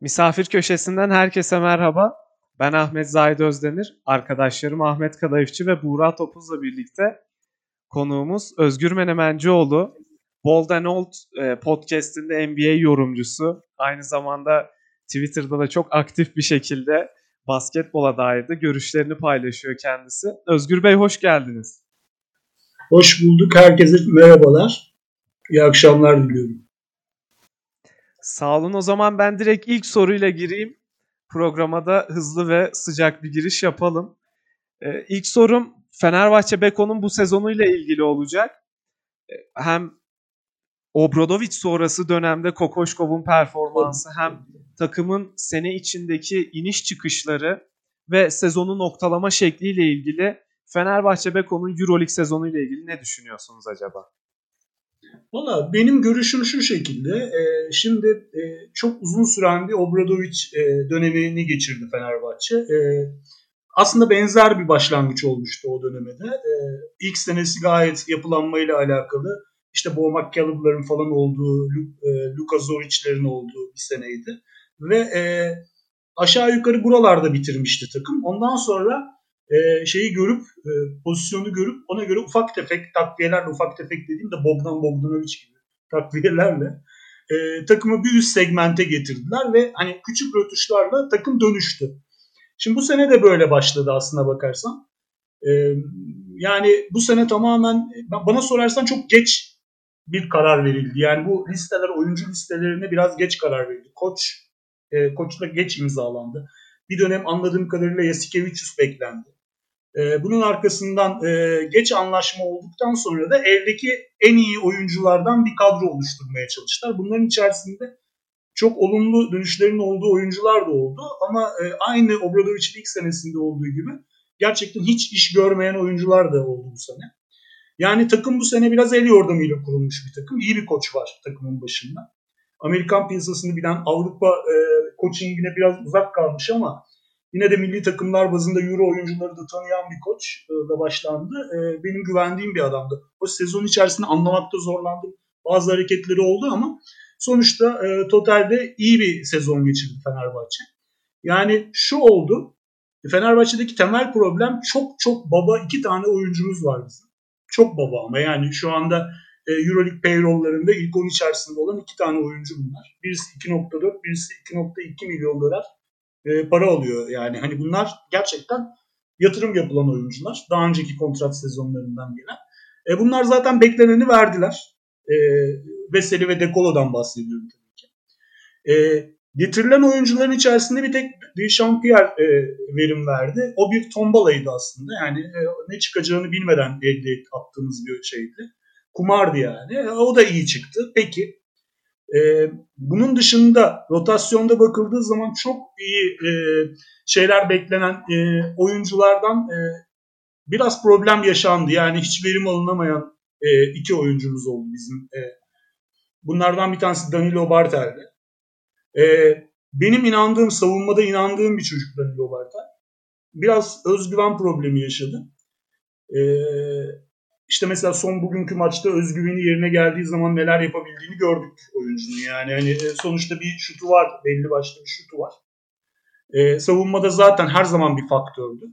Misafir köşesinden herkese merhaba. Ben Ahmet Zahid Özdemir. Arkadaşlarım Ahmet Kadayıfçı ve Buğra Topuz'la birlikte konuğumuz Özgür Menemencioğlu. Bold and Old e, podcast'inde NBA yorumcusu. Aynı zamanda Twitter'da da çok aktif bir şekilde basketbola dair de görüşlerini paylaşıyor kendisi. Özgür Bey hoş geldiniz. Hoş bulduk. Herkese merhabalar. İyi akşamlar diliyorum. Sağ olun. O zaman ben direkt ilk soruyla gireyim. Programa da hızlı ve sıcak bir giriş yapalım. Ee, ilk sorum Fenerbahçe Beko'nun bu sezonuyla ilgili olacak. Ee, hem Obradovic sonrası dönemde Kokoşkov'un performansı hem takımın sene içindeki iniş çıkışları ve sezonu noktalama şekliyle ilgili Fenerbahçe Beko'nun Euroleague sezonuyla ilgili ne düşünüyorsunuz acaba? Valla benim görüşüm şu şekilde. E, şimdi e, çok uzun süren bir Obradovic e, dönemini geçirdi Fenerbahçe. E, aslında benzer bir başlangıç olmuştu o dönemede. E, ilk senesi gayet yapılanmayla alakalı. İşte Bo McCaleb'ların falan olduğu, e, Luka Zoric'lerin olduğu bir seneydi. Ve e, aşağı yukarı buralarda bitirmişti takım. Ondan sonra e, şeyi görüp e, pozisyonu görüp ona göre ufak tefek takviyelerle ufak tefek dediğim de Bogdan Bogdanovic gibi takviyelerle e, takımı bir üst segmente getirdiler ve hani küçük rötuşlarla takım dönüştü. Şimdi bu sene de böyle başladı aslına bakarsan. E, yani bu sene tamamen bana sorarsan çok geç bir karar verildi. Yani bu listeler oyuncu listelerine biraz geç karar verildi. Koç e, koçla geç imzalandı. Bir dönem anladığım kadarıyla Yasikevicius beklendi. Ee, bunun arkasından e, geç anlaşma olduktan sonra da eldeki en iyi oyunculardan bir kadro oluşturmaya çalıştılar. Bunların içerisinde çok olumlu dönüşlerin olduğu oyuncular da oldu ama e, aynı Obradovic'in ilk senesinde olduğu gibi gerçekten hiç iş görmeyen oyuncular da oldu bu sene. Yani takım bu sene biraz el yordamıyla kurulmuş bir takım. İyi bir koç var takımın başında. Amerikan piyasasını bilen Avrupa e, coachingine biraz uzak kalmış ama Yine de milli takımlar bazında Euro oyuncuları da tanıyan bir koç e, da başlandı. E, benim güvendiğim bir adamdı. O sezon içerisinde anlamakta zorlandım. Bazı hareketleri oldu ama sonuçta e, totalde iyi bir sezon geçirdi Fenerbahçe. Yani şu oldu. Fenerbahçe'deki temel problem çok çok baba iki tane oyuncumuz var bizim. Çok baba ama yani şu anda Euroleague payrolllarında ilk 10 içerisinde olan iki tane oyuncu bunlar. Birisi 2.4, birisi 2.2 milyon dolar e, para alıyor. Yani hani bunlar gerçekten yatırım yapılan oyuncular. Daha önceki kontrat sezonlarından gelen. E, bunlar zaten bekleneni verdiler. E, Veseli ve Dekolo'dan bahsediyorum tabii ki. E, getirilen oyuncuların içerisinde bir tek Dechampierre e, verim verdi. O bir tombalaydı aslında. Yani e, ne çıkacağını bilmeden elde attığımız bir şeydi. Kumardı yani. E, o da iyi çıktı. Peki e, bunun dışında rotasyonda bakıldığı zaman çok iyi e, şeyler beklenen e, oyunculardan e, biraz problem yaşandı. Yani hiç verim alınamayan e, iki oyuncumuz oldu bizim. E, bunlardan bir tanesi Danilo Bartel'di. E, benim inandığım, savunmada inandığım bir çocuk Danilo Bartel. Biraz özgüven problemi yaşadı. E, işte mesela son bugünkü maçta özgüveni yerine geldiği zaman neler yapabildiğini gördük oyuncunun. Yani hani e, sonuçta bir şutu var, belli başlı bir şutu var. Ee, savunmada zaten her zaman bir faktördü.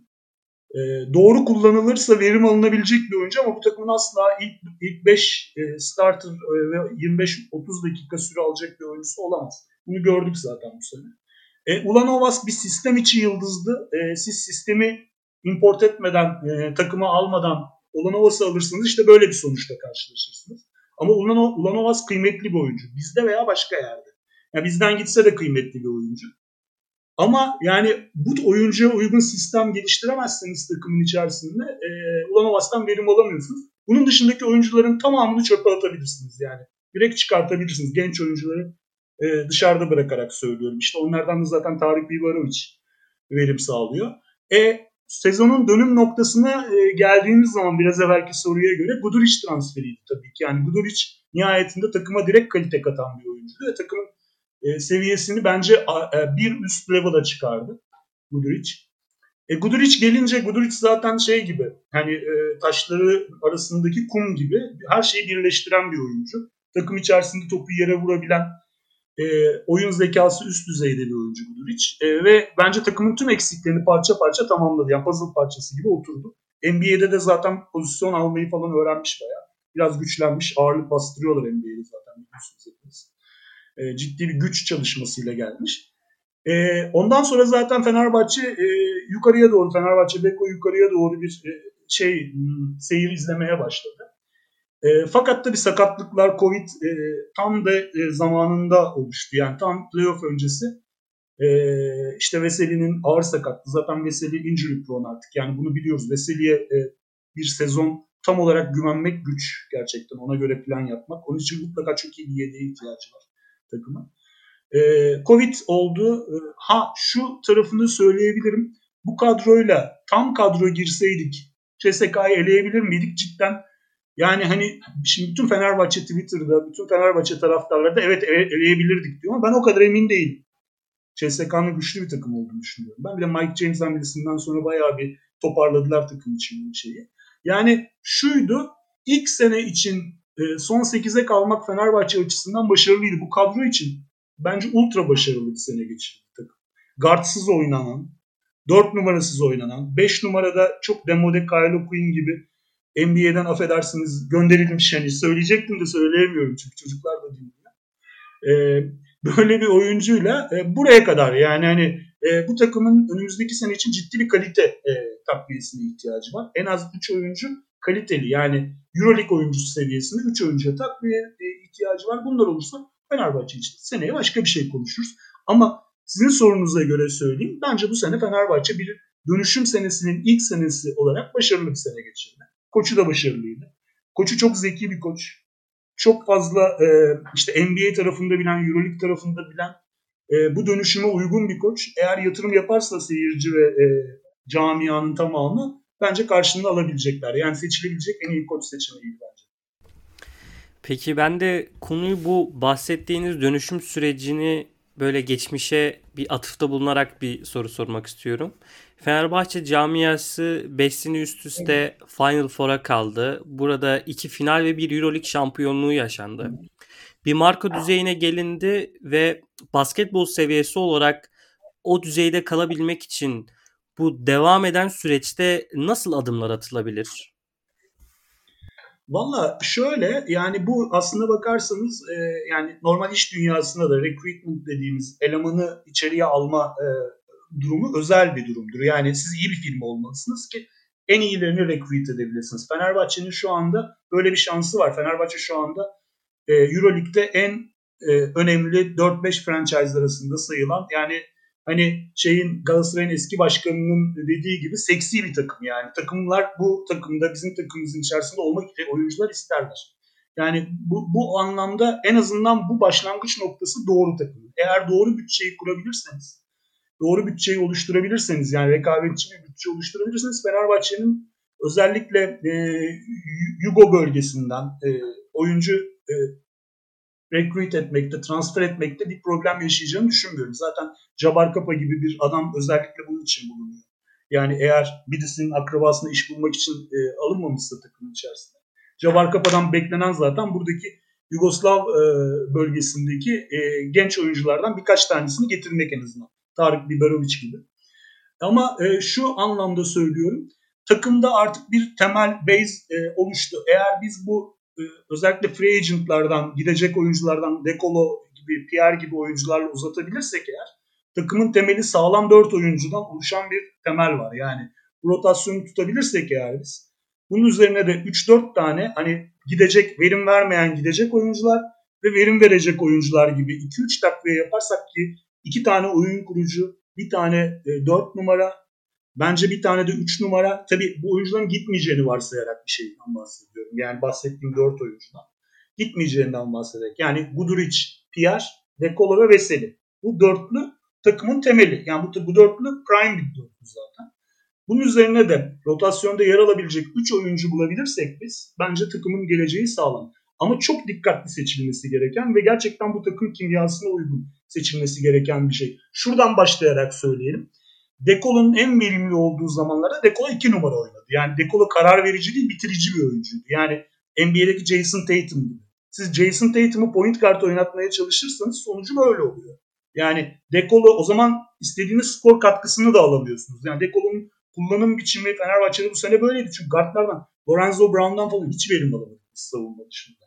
Ee, doğru kullanılırsa verim alınabilecek bir oyuncu ama bu takımın asla ilk, ilk 5 e, starter e, ve 25-30 dakika süre alacak bir oyuncusu olamaz. Bunu gördük zaten bu sene. E, Ulanovas bir sistem içi yıldızdı. E, siz sistemi import etmeden, e, takıma almadan Ulanovas'ı alırsınız işte böyle bir sonuçla karşılaşırsınız. Ama Ulanovas kıymetli bir oyuncu. Bizde veya başka yerde. Yani bizden gitse de kıymetli bir oyuncu. Ama yani bu oyuncuya uygun sistem geliştiremezseniz takımın içerisinde e, Ulanovas'tan verim alamıyorsunuz. Bunun dışındaki oyuncuların tamamını çöpe atabilirsiniz yani. Direkt çıkartabilirsiniz. Genç oyuncuları e, dışarıda bırakarak söylüyorum. İşte onlardan da zaten Tarık Bibarovic verim sağlıyor. E sezonun dönüm noktasına e, geldiğimiz zaman biraz evvelki soruya göre Guduric transferiydi tabii ki. Yani Guduric nihayetinde takıma direkt kalite katan bir oyuncuydu ve takımın e, seviyesini bence e, bir üst level'a çıkardı Guduric. E, Guduric gelince Guduric zaten şey gibi hani taşları arasındaki kum gibi her şeyi birleştiren bir oyuncu. Takım içerisinde topu yere vurabilen E, oyun zekası üst düzeyde bir oyuncu Guduric. E, ve bence takımın tüm eksiklerini parça parça tamamladı. Yani puzzle parçası gibi oturdu. NBA'de de zaten pozisyon almayı falan öğrenmiş bayağı. Biraz güçlenmiş. Ağırlık bastırıyorlar NBA'de zaten biliyorsunuz hepiniz. E, ciddi bir güç çalışmasıyla gelmiş. E, ondan sonra zaten Fenerbahçe e, yukarıya doğru, Fenerbahçe Beko yukarıya doğru bir e, şey seyir izlemeye başladı. E, fakat tabii sakatlıklar, Covid e, tam da e, zamanında oluştu. Yani tam playoff öncesi e, işte Veseli'nin ağır sakatlığı. Zaten Veseli injury prone artık. Yani bunu biliyoruz. Veseli'ye e, bir sezon tam olarak güvenmek güç gerçekten. Ona göre plan yapmak. Onun için mutlaka çok iyi bir yedeğe ihtiyacı var takımın. E, Covid oldu. E, ha şu tarafını söyleyebilirim. Bu kadroyla tam kadro girseydik CSK'yı eleyebilir miydik? Cidden yani hani şimdi bütün Fenerbahçe Twitter'da, bütün Fenerbahçe taraftarları da evet eleyebilirdik diyor ama ben o kadar emin değilim. CSK'nın güçlü bir takım olduğunu düşünüyorum. Ben bir de Mike James hamlesinden sonra bayağı bir toparladılar takım için şeyi. Yani şuydu, ilk sene için e, son 8'e kalmak Fenerbahçe açısından başarılıydı. Bu kadro için bence ultra başarılı bir sene geçirdi takım. Guardsız oynanan, 4 numarasız oynanan, 5 numarada çok demode Kyle Quinn gibi NBA'den affedersiniz gönderilmiş yani söyleyecektim de söyleyemiyorum çünkü çocuklar da dinliyor. Ee, böyle bir oyuncuyla e, buraya kadar yani hani e, bu takımın önümüzdeki sene için ciddi bir kalite e, takviyesine ihtiyacı var. En az 3 oyuncu kaliteli yani Euroleague oyuncusu seviyesinde 3 oyuncuya takviye ihtiyacı var. Bunlar olursa Fenerbahçe için seneye başka bir şey konuşuruz. Ama sizin sorunuza göre söyleyeyim. Bence bu sene Fenerbahçe bir dönüşüm senesinin ilk senesi olarak başarılı bir sene geçirdi. Koçu da başarılıydı. Koçu çok zeki bir koç. Çok fazla e, işte NBA tarafında bilen, Euroleague tarafında bilen e, bu dönüşüme uygun bir koç. Eğer yatırım yaparsa seyirci ve e, camianın tamamı bence karşılığını alabilecekler. Yani seçilebilecek en iyi koç seçeneği bence. Peki ben de konuyu bu bahsettiğiniz dönüşüm sürecini böyle geçmişe bir atıfta bulunarak bir soru sormak istiyorum. Fenerbahçe camiası 5 üst üste Final Four'a kaldı. Burada iki final ve bir Euroleague şampiyonluğu yaşandı. Bir marka düzeyine gelindi ve basketbol seviyesi olarak o düzeyde kalabilmek için bu devam eden süreçte nasıl adımlar atılabilir? Valla şöyle yani bu aslında bakarsanız e, yani normal iş dünyasında da recruitment dediğimiz elemanı içeriye alma e, durumu özel bir durumdur. Yani siz iyi bir firma olmalısınız ki en iyilerini recruit edebilirsiniz. Fenerbahçe'nin şu anda böyle bir şansı var. Fenerbahçe şu anda e, Euroleague'de en e, önemli 4-5 franchise arasında sayılan yani hani şeyin Galatasaray'ın eski başkanının dediği gibi seksi bir takım yani. Takımlar bu takımda bizim takımımızın içerisinde olmak için oyuncular isterler. Yani bu, bu anlamda en azından bu başlangıç noktası doğru takım. Eğer doğru bütçeyi kurabilirseniz, doğru bütçeyi oluşturabilirseniz yani rekabetçi bir bütçe oluşturabilirseniz Fenerbahçe'nin özellikle e, Yugo bölgesinden e, oyuncu e, recruit etmekte, transfer etmekte bir problem yaşayacağını düşünmüyorum. Zaten Jabbar Kapa gibi bir adam özellikle bunun için bulunuyor. Yani eğer birisinin akrabasına iş bulmak için e, alınmamışsa takımın içerisinde. Jabbar Kapa'dan beklenen zaten buradaki Yugoslav e, bölgesindeki e, genç oyunculardan birkaç tanesini getirmek en azından. Tarık Biberovic gibi. Ama e, şu anlamda söylüyorum. Takımda artık bir temel base e, oluştu. Eğer biz bu e, özellikle free agentlardan, gidecek oyunculardan, Dekolo gibi, Pierre gibi oyuncularla uzatabilirsek eğer takımın temeli sağlam 4 oyuncudan oluşan bir temel var. Yani rotasyonu tutabilirsek eğer biz bunun üzerine de 3-4 tane hani gidecek, verim vermeyen gidecek oyuncular ve verim verecek oyuncular gibi 2-3 takviye yaparsak ki 2 tane oyun kurucu, bir tane 4 numara, Bence bir tane de 3 numara. Tabii bu oyuncuların gitmeyeceğini varsayarak bir şeyden bahsediyorum. Yani bahsettiğim 4 oyuncudan. Gitmeyeceğinden bahsederek. Yani Guduric, Pierre, Dekolo ve Veseli. Bu dörtlü takımın temeli. Yani bu, bu dörtlü prime bir dörtlü zaten. Bunun üzerine de rotasyonda yer alabilecek 3 oyuncu bulabilirsek biz bence takımın geleceği sağlam. Ama çok dikkatli seçilmesi gereken ve gerçekten bu takım kimyasına uygun seçilmesi gereken bir şey. Şuradan başlayarak söyleyelim. Dekolo'nun en verimli olduğu zamanlarda Dekolo 2 numara oynadı. Yani Dekolo karar verici değil bitirici bir oyuncuydu. Yani NBA'deki Jason Tatum gibi. Siz Jason Tatum'u point guard oynatmaya çalışırsanız sonucu böyle oluyor. Yani Dekolo o zaman istediğiniz skor katkısını da alamıyorsunuz. Yani Dekolo'nun kullanım biçimi Fenerbahçe'de bu sene böyleydi. Çünkü guardlardan Lorenzo Brown'dan falan hiç verim alamadık savunma dışında.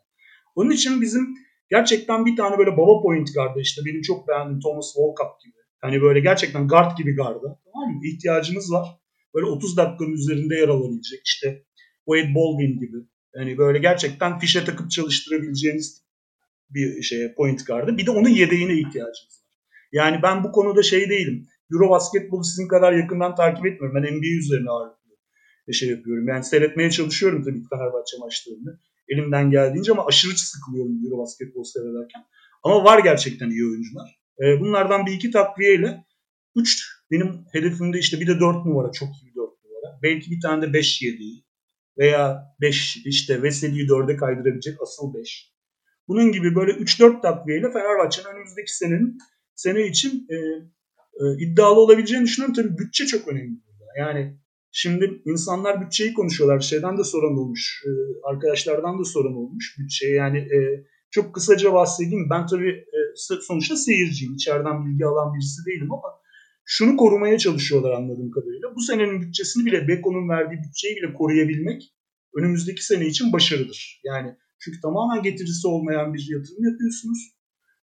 Onun için bizim gerçekten bir tane böyle baba point gardı işte benim çok beğendiğim Thomas Walcott gibi. Hani böyle gerçekten guard gibi garda. Tamam mı? İhtiyacınız var. Böyle 30 dakikanın üzerinde yer alabilecek işte Wade Baldwin gibi. Yani böyle gerçekten fişe takıp çalıştırabileceğiniz bir şeye point gardı. Bir de onun yedeğine ihtiyacınız var. Yani ben bu konuda şey değilim. Euro basketbolu sizin kadar yakından takip etmiyorum. Ben NBA üzerine ağırlıklı şey yapıyorum. Yani seyretmeye çalışıyorum tabii Fenerbahçe maçlarını. Elimden geldiğince ama aşırı sıkılıyorum Euro basketbol seyrederken. Ama var gerçekten iyi oyuncular. Ee, bunlardan bir iki takviyeyle 3 benim hedefimde işte bir de 4 numara çok iyi bir 4 numara. Belki bir tane de 5 7 veya 5 işte Veseli'yi 4'e kaydırabilecek asıl 5. Bunun gibi böyle 3-4 takviyeyle Fenerbahçe'nin önümüzdeki senenin sene için e, e, iddialı olabileceğini düşünüyorum. Tabii bütçe çok önemli. Yani şimdi insanlar bütçeyi konuşuyorlar. Şeyden de soran olmuş. E, arkadaşlardan da soran olmuş bütçeye. Yani e, çok kısaca bahsedeyim. Ben tabii e, sonuçta seyirciyim. İçeriden bilgi alan birisi değilim ama şunu korumaya çalışıyorlar anladığım kadarıyla. Bu senenin bütçesini bile Beko'nun verdiği bütçeyi bile koruyabilmek önümüzdeki sene için başarıdır. Yani çünkü tamamen getirisi olmayan bir yatırım yapıyorsunuz.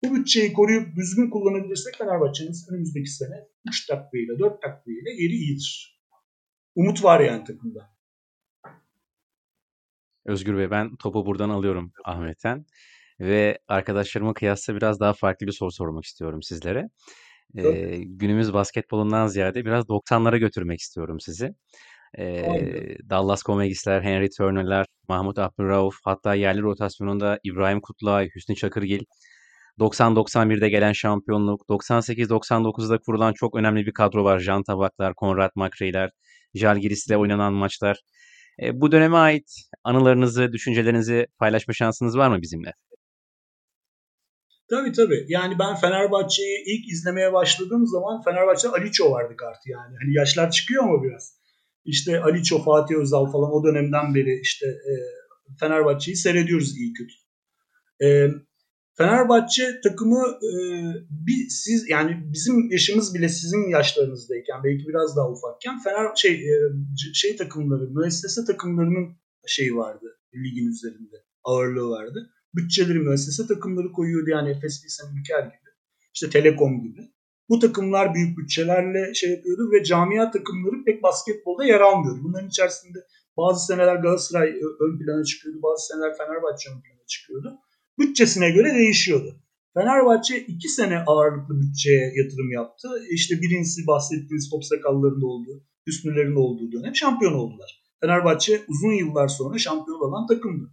Bu bütçeyi koruyup düzgün kullanabilirsek Fenerbahçe'nin önümüzdeki sene 3 takviyeyle 4 takviyeyle yeri iyidir. Umut var yani takımda. Özgür Bey ben topu buradan alıyorum Ahmet'ten. Ve arkadaşlarıma kıyasla biraz daha farklı bir soru sormak istiyorum sizlere. Ee, günümüz basketbolundan ziyade biraz 90'lara götürmek istiyorum sizi. Ee, Dallas Comagis'ler, Henry Turner'lar, Mahmut Abdurrauf, hatta yerli rotasyonunda İbrahim Kutlay, Hüsnü Çakırgil, 90-91'de gelen şampiyonluk, 98-99'da kurulan çok önemli bir kadro var. Jan Tabaklar, Konrad Makreyler, Jalgiris'le oynanan maçlar. E, bu döneme ait anılarınızı, düşüncelerinizi paylaşma şansınız var mı bizimle? Tabii tabii. Yani ben Fenerbahçe'yi ilk izlemeye başladığım zaman Fenerbahçe'de Aliço vardı kartı yani. Hani yaşlar çıkıyor ama biraz. İşte Aliço, Fatih Özal falan o dönemden beri işte e, Fenerbahçe'yi seyrediyoruz iyi kötü. E, Fenerbahçe takımı e, bir siz yani bizim yaşımız bile sizin yaşlarınızdayken belki biraz daha ufakken Fener şey e, şey takımları, müessese takımlarının şeyi vardı ligin üzerinde ağırlığı vardı. Bütçeleri müessese takımları koyuyordu yani Efes Pilsen Ülker gibi. İşte Telekom gibi. Bu takımlar büyük bütçelerle şey yapıyordu ve camia takımları pek basketbolda yer almıyordu. Bunların içerisinde bazı seneler Galatasaray ön plana çıkıyordu, bazı seneler Fenerbahçe ön plana çıkıyordu bütçesine göre değişiyordu. Fenerbahçe iki sene ağırlıklı bütçeye yatırım yaptı. İşte birincisi bahsettiğiniz top sakallarında olduğu, Hüsnülerin olduğu dönem şampiyon oldular. Fenerbahçe uzun yıllar sonra şampiyon olan takımdı.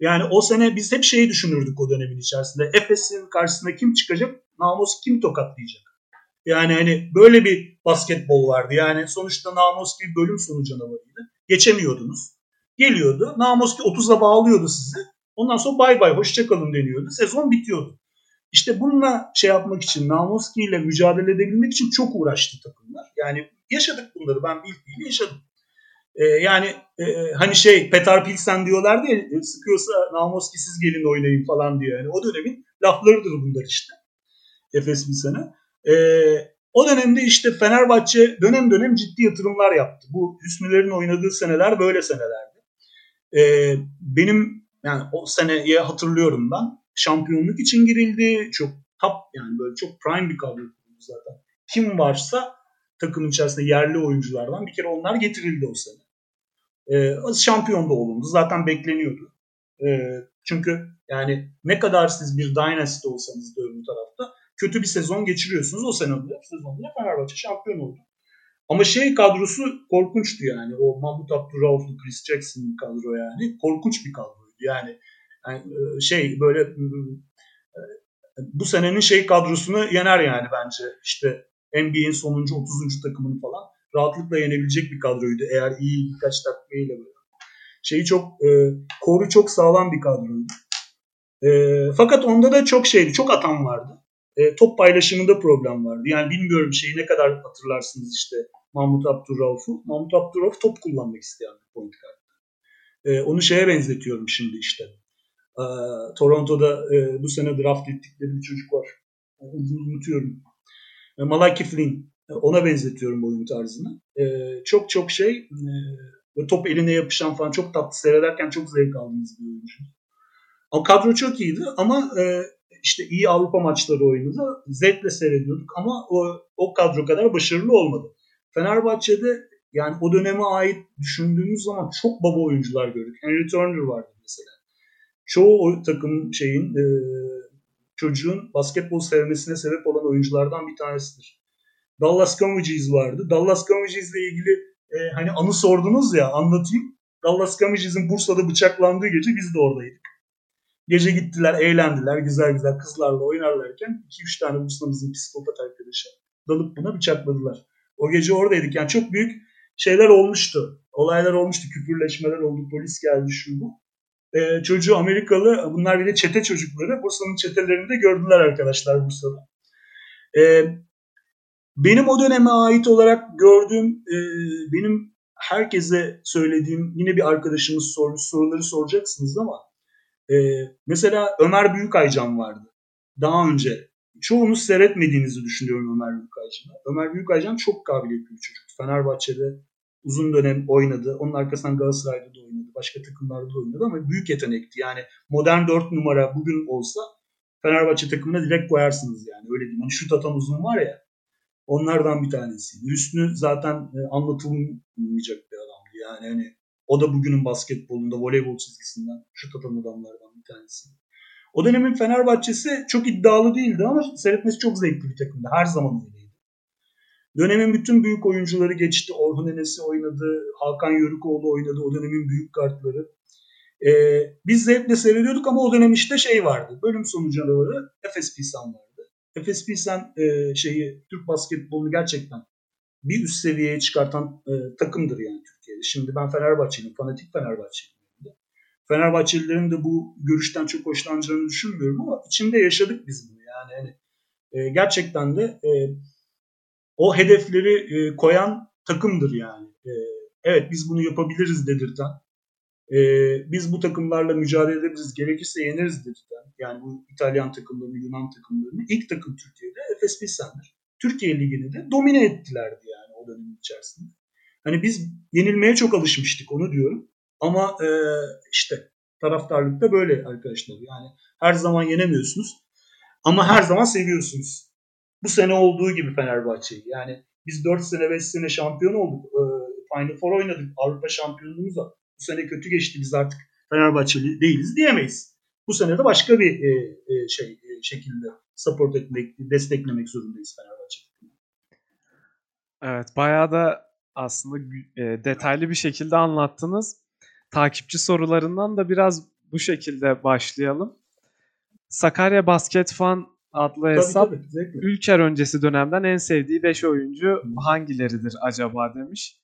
Yani o sene biz hep şeyi düşünürdük o dönemin içerisinde. Efes'in karşısında kim çıkacak? Namus kim tokatlayacak? Yani hani böyle bir basketbol vardı. Yani sonuçta Namus bir bölüm sonu canavarıydı. Geçemiyordunuz. Geliyordu. Namus 30'a bağlıyordu sizi. Ondan sonra bay bay hoşçakalın deniyordu. Sezon bitiyordu. İşte bununla şey yapmak için, Namoski ile mücadele edebilmek için çok uğraştı takımlar. Yani yaşadık bunları ben bildiğim yaşadım. Ee, yani e, hani şey Petar Pilsen diyorlardı ya e, sıkıyorsa Namoski siz gelin oynayın falan diyor. Yani o dönemin laflarıdır bunlar işte. Efes bir sene. Ee, o dönemde işte Fenerbahçe dönem dönem ciddi yatırımlar yaptı. Bu Hüsnülerin oynadığı seneler böyle senelerdi. Ee, benim yani o seneye hatırlıyorum ben. Şampiyonluk için girildi. Çok top yani böyle çok prime bir kadro zaten. Kim varsa takımın içerisinde yerli oyunculardan bir kere onlar getirildi o sene. Ee, şampiyon da olundu. Zaten bekleniyordu. Ee, çünkü yani ne kadar siz bir dynasty olsanız da öbür tarafta kötü bir sezon geçiriyorsunuz. O sene de sezonda Fenerbahçe şampiyon oldu. Ama şey kadrosu korkunçtu yani. O Mahmut Abdurrauf'lu Chris Jackson kadro yani. Korkunç bir kadro. Yani, yani e, şey böyle bu senenin şey kadrosunu yener yani bence. İşte NBA'in sonuncu 30. takımını falan rahatlıkla yenebilecek bir kadroydu. Eğer iyi birkaç takviyeyle böyle. Şeyi çok e, koru çok sağlam bir kadroydu. E, fakat onda da çok şeydi. Çok atan vardı. E, top paylaşımında problem vardı. Yani bilmiyorum şeyi ne kadar hatırlarsınız işte Mahmut Abdurrauf'u. Mahmut Abdurrauf top kullanmak isteyen bir point guard. E, onu şeye benzetiyorum şimdi işte. Ee, Toronto'da e, bu sene draft ettikleri bir çocuk var. Onu unutuyorum. E, Malaki Flynn. Ona benzetiyorum oyun tarzını. Çok çok şey e, top eline yapışan falan çok tatlı seyrederken çok zevk aldığımız bir oyuncu. O kadro çok iyiydi ama e, işte iyi Avrupa maçları oynadı. Zevkle seyrediyorduk ama o, o kadro kadar başarılı olmadı. Fenerbahçe'de yani o döneme ait düşündüğümüz zaman çok baba oyuncular gördük. Henry Turner vardı mesela. Çoğu o takım şeyin e, çocuğun basketbol sevmesine sebep olan oyunculardan bir tanesidir. Dallas Cowboys vardı. Dallas Cowboys ile ilgili e, hani anı sordunuz ya anlatayım. Dallas Cowboys'in Bursa'da bıçaklandığı gece biz de oradaydık. Gece gittiler, eğlendiler, güzel güzel kızlarla oynarlarken 2-3 tane Bursa'mızın psikopat arkadaşı dalıp buna bıçakladılar. O gece oradaydık. Yani çok büyük şeyler olmuştu. Olaylar olmuştu. Küfürleşmeler oldu. Polis geldi şu bu. Ee, çocuğu Amerikalı. Bunlar bir de çete çocukları. Bursa'nın çetelerinde gördüler arkadaşlar Bursa'da. Ee, benim o döneme ait olarak gördüğüm e, benim herkese söylediğim yine bir arkadaşımız sormuş soruları soracaksınız ama e, mesela Ömer Büyükaycan vardı. Daha önce çoğunuz seyretmediğinizi düşünüyorum Ömer Büyükaycan'ı. Ömer Büyükaycan çok kabiliyetli bir çocuk. Fenerbahçe'de uzun dönem oynadı. Onun arkasından Galatasaray'da da oynadı. Başka takımlarda da oynadı ama büyük yetenekti. Yani modern 4 numara bugün olsa Fenerbahçe takımına direkt koyarsınız yani. Öyle diyeyim. Hani şut atan uzun var ya. Onlardan bir tanesiydi. Hüsnü zaten e, anlatılmayacak bir adamdı. Yani hani o da bugünün basketbolunda, voleybol çizgisinden şut atan adamlardan bir tanesi. O dönemin Fenerbahçe'si çok iddialı değildi ama seyretmesi çok zevkli bir takımdı. Her zaman öyleydi. Dönemin bütün büyük oyuncuları geçti. Orhun Enes'i oynadı, Hakan Yörükoğlu oynadı. O dönemin büyük kartları. Ee, biz zevkle seyrediyorduk ama o dönem işte şey vardı. Bölüm sonu canavarı Efes Pilsen vardı. Efes Pilsen e, şeyi Türk basketbolunu gerçekten bir üst seviyeye çıkartan e, takımdır yani Türkiye'de. Şimdi ben Fenerbahçeliyim, fanatik Fenerbahçeliyim. Fenerbahçelilerin de bu görüşten çok hoşlanacağını düşünmüyorum ama içinde yaşadık biz bunu. Yani hani, e, gerçekten de e, o hedefleri e, koyan takımdır yani. E, evet biz bunu yapabiliriz dedirten, e, biz bu takımlarla mücadele edebiliriz, gerekirse yeneriz dedirten, yani bu İtalyan takımlarını, Yunan takımlarını ilk takım Türkiye'de Efes Pilsen'dir. Türkiye Ligi'ni de domine ettilerdi yani o dönemin içerisinde. Hani biz yenilmeye çok alışmıştık onu diyorum. Ama e, işte taraftarlıkta böyle arkadaşlar. Yani her zaman yenemiyorsunuz. Ama her zaman seviyorsunuz. Bu sene olduğu gibi Fenerbahçe'yi. Yani biz 4 sene 5 sene şampiyon olduk. E, Final Four oynadık. Avrupa şampiyonluğumuz var. Bu sene kötü geçti. Biz artık Fenerbahçeli değiliz diyemeyiz. Bu sene de başka bir e, e, şey e, şekilde support etmek, desteklemek zorundayız Fenerbahçe. Evet, bayağı da aslında e, detaylı bir şekilde anlattınız takipçi sorularından da biraz bu şekilde başlayalım. Sakarya Basket Fan adlı tabii, hesap tabii, Ülker öncesi dönemden en sevdiği 5 oyuncu hangileridir acaba demiş.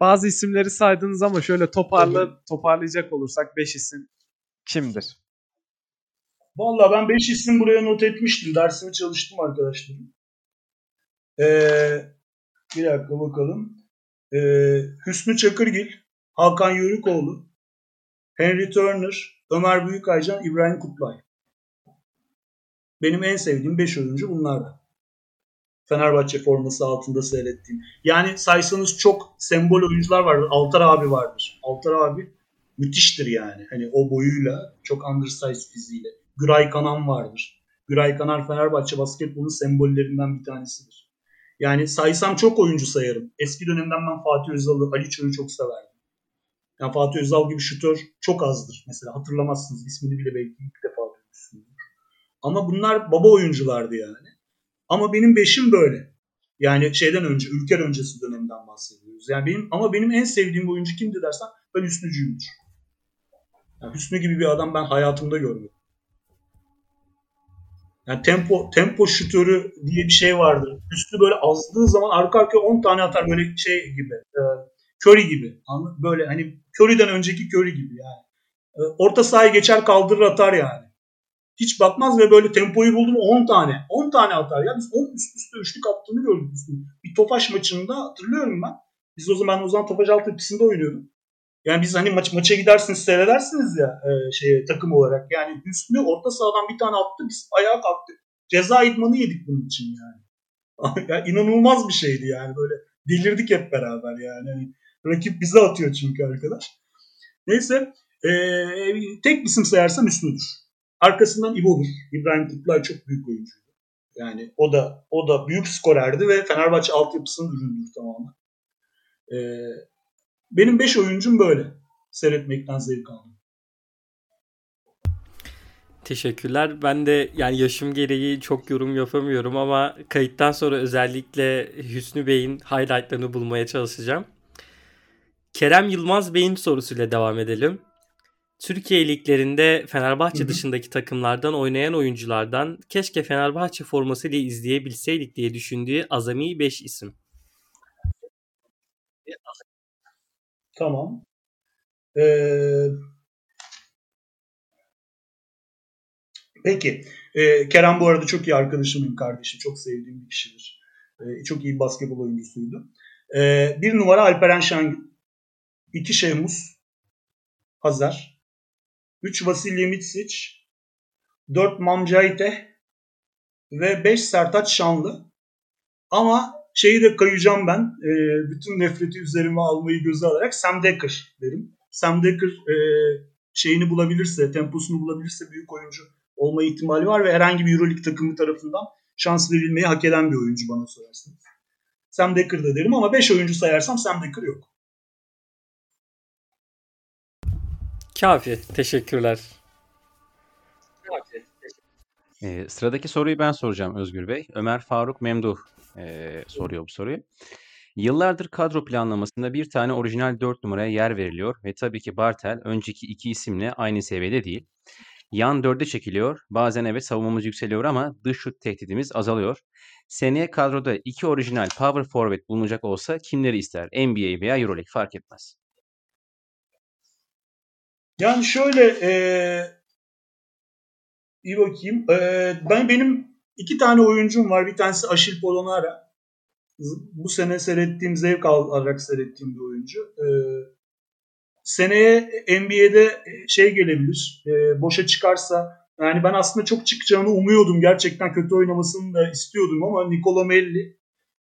Bazı isimleri saydınız ama şöyle toparla, toparlayacak olursak 5 isim kimdir? Valla ben 5 isim buraya not etmiştim. Dersimi çalıştım arkadaşlarım. Ee, bir dakika bakalım. Ee, Hüsnü Çakırgil, Hakan Yörükoğlu, Henry Turner, Ömer Büyükaycan, İbrahim Kutlay. Benim en sevdiğim 5 oyuncu bunlardı. Fenerbahçe forması altında seyrettiğim. Yani saysanız çok sembol oyuncular vardır. Altar abi vardır. Altar abi müthiştir yani. Hani o boyuyla, çok undersized fiziğiyle. Güray Kanan vardır. Güray Kanan Fenerbahçe basketbolun sembollerinden bir tanesidir. Yani saysam çok oyuncu sayarım. Eski dönemden ben Fatih Özal'ı, Ali Çoğ'u çok severdim. Yani Fatih Özal gibi şutör çok azdır. Mesela hatırlamazsınız. ismini bile belki ilk defa. Ama bunlar baba oyunculardı yani. Ama benim beşim böyle. Yani şeyden önce, ülker öncesi dönemden bahsediyoruz. Yani benim ama benim en sevdiğim oyuncu kimdi dersen ben Hüsnücüyümdür. Yani Hüsnü gibi bir adam ben hayatımda görmedim. Yani tempo tempo şutörü diye bir şey vardır. Hüsnü böyle azdığı zaman arka arkaya 10 tane atar böyle şey gibi. E, Curry gibi. Böyle hani Curry'den önceki Curry gibi yani. E, orta sahayı geçer kaldırır atar yani. Hiç bakmaz ve böyle tempoyu buldum 10 tane. 10 tane atar. Ya biz 10 üst üste üçlük attığını gördük. Bir Tofaş maçında hatırlıyorum ben. Biz o zaman o zaman Tofaş Altyapısı'nda oynuyorduk. Yani biz hani maç maça gidersiniz seyredersiniz ya e, şeye takım olarak. Yani Hüsnü orta sahadan bir tane attı biz ayağa kalktık. Ceza idmanı yedik bunun için yani. yani inanılmaz bir şeydi yani böyle delirdik hep beraber yani. yani rakip bize atıyor çünkü arkadaş. Neyse e, tek isim sayarsam Hüsnü'dür. Arkasından İbo'dur. İbrahim Kutlay çok büyük oyuncuydu. Yani o da o da büyük skorerdi ve Fenerbahçe altyapısının ürünüdür tamamen. Ee, benim 5 oyuncum böyle. Seyretmekten zevk aldım. Teşekkürler. Ben de yani yaşım gereği çok yorum yapamıyorum ama kayıttan sonra özellikle Hüsnü Bey'in highlightlarını bulmaya çalışacağım. Kerem Yılmaz Bey'in sorusuyla devam edelim. Türkiye liglerinde Fenerbahçe hı hı. dışındaki takımlardan oynayan oyunculardan keşke Fenerbahçe formasıyla izleyebilseydik diye düşündüğü azami 5 isim. Tamam. Ee, peki. Ee, Kerem bu arada çok iyi arkadaşımın kardeşim. Çok sevdiğim bir kişidir. Ee, çok iyi basketbol oyuncusuydu. Ee, bir numara Alperen Şengün. İki Şehmus. Hazar. Üç Vasilya Mitsic. Dört Mamcayte. Ve beş Sertaç Şanlı. Ama şeyi de kayacağım ben. E, bütün nefreti üzerime almayı göze alarak Sam Decker derim. Sam Decker e, şeyini bulabilirse, temposunu bulabilirse büyük oyuncu olma ihtimali var ve herhangi bir Euroleague takımı tarafından şans verilmeyi hak eden bir oyuncu bana sorarsanız. Sam Decker da derim ama 5 oyuncu sayarsam Sam Decker yok. Kafi. Teşekkürler. Ee, sıradaki soruyu ben soracağım Özgür Bey. Ömer Faruk Memduh e, soruyor bu soruyu. Yıllardır kadro planlamasında bir tane orijinal 4 numaraya yer veriliyor ve tabii ki Bartel önceki iki isimle aynı seviyede değil. Yan 4'e çekiliyor. Bazen evet savunmamız yükseliyor ama dış şut tehdidimiz azalıyor. Seneye kadroda iki orijinal power forward bulunacak olsa kimleri ister? NBA veya Euroleague fark etmez. Yani şöyle ee, iyi bakayım. E, ben benim İki tane oyuncum var. Bir tanesi Aşil Polonara. Bu sene seyrettiğim, zevk alarak seyrettiğim bir oyuncu. Ee, seneye NBA'de şey gelebilir. E, boşa çıkarsa yani ben aslında çok çıkacağını umuyordum. Gerçekten kötü oynamasını da istiyordum ama Nikola Melli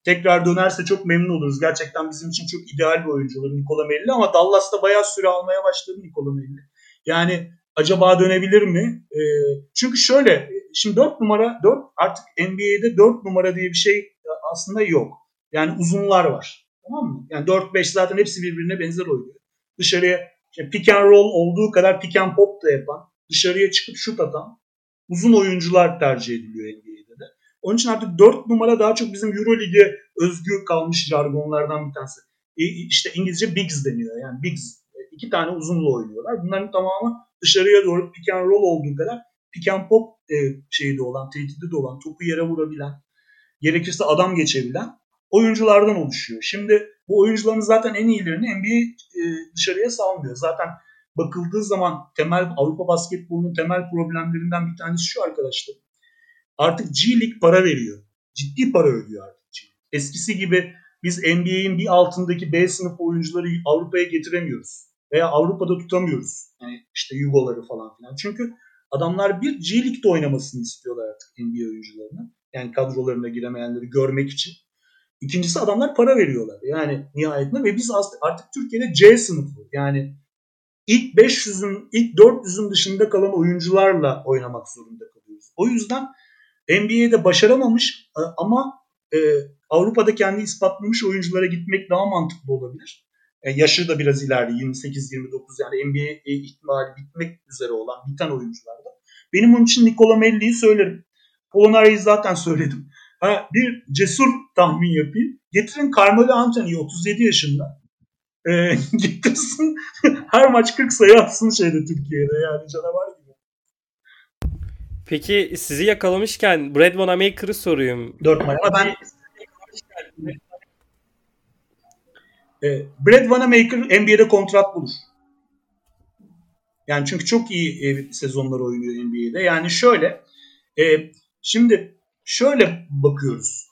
tekrar dönerse çok memnun oluruz. Gerçekten bizim için çok ideal bir oyuncu olur Nikola Melli ama Dallas'ta bayağı süre almaya başladı Nikola Melli. Yani acaba dönebilir mi? E, çünkü şöyle şimdi 4 numara 4 artık NBA'de 4 numara diye bir şey aslında yok. Yani uzunlar var. Tamam mı? Yani 4-5 zaten hepsi birbirine benzer oynuyor. Dışarıya işte pick and roll olduğu kadar pick and pop da yapan, dışarıya çıkıp şut atan uzun oyuncular tercih ediliyor NBA'de de. Onun için artık 4 numara daha çok bizim Euroleague'e özgü kalmış jargonlardan bir tanesi. E, işte İngilizce bigs deniyor. Yani bigs. iki tane uzunla oynuyorlar. Bunların tamamı dışarıya doğru pick and roll olduğu kadar pick and pop e, şeyde olan, tehdidi de olan, topu yere vurabilen, gerekirse adam geçebilen oyunculardan oluşuyor. Şimdi bu oyuncuların zaten en iyilerini NBA e, dışarıya salmıyor. Zaten bakıldığı zaman temel Avrupa basketbolunun temel problemlerinden bir tanesi şu arkadaşlar. Artık G League para veriyor. Ciddi para ödüyor artık G Eskisi gibi biz NBA'in bir altındaki B sınıf oyuncuları Avrupa'ya getiremiyoruz. Veya Avrupa'da tutamıyoruz. Yani işte Yugoları falan filan. Çünkü adamlar bir G League'de oynamasını istiyorlar artık NBA oyuncularına. Yani kadrolarına giremeyenleri görmek için. İkincisi adamlar para veriyorlar. Yani nihayetinde ve biz artık Türkiye'de C sınıfı. Yani ilk 500'ün, ilk 400'ün dışında kalan oyuncularla oynamak zorunda kalıyoruz. O yüzden NBA'de başaramamış e, ama e, Avrupa'da kendi ispatlamış oyunculara gitmek daha mantıklı olabilir. E, yaşı da biraz ileride 28-29 yani NBA ihtimali bitmek üzere olan biten oyuncularda. Benim onun için Nikola Melli'yi söylerim. Polonari'yi zaten söyledim. Ha, bir cesur tahmin yapayım. Getirin Carmelo Anthony'yi 37 yaşında. E, getirsin her maç 40 sayı atsın şeyde Türkiye'de yani canavar. Peki sizi yakalamışken Brad Wanamaker'ı sorayım. 4 maç. Ama ben E, Brad Wanamaker NBA'de kontrat bulur. Yani çünkü çok iyi e, sezonlar oynuyor NBA'de. Yani şöyle e, şimdi şöyle bakıyoruz.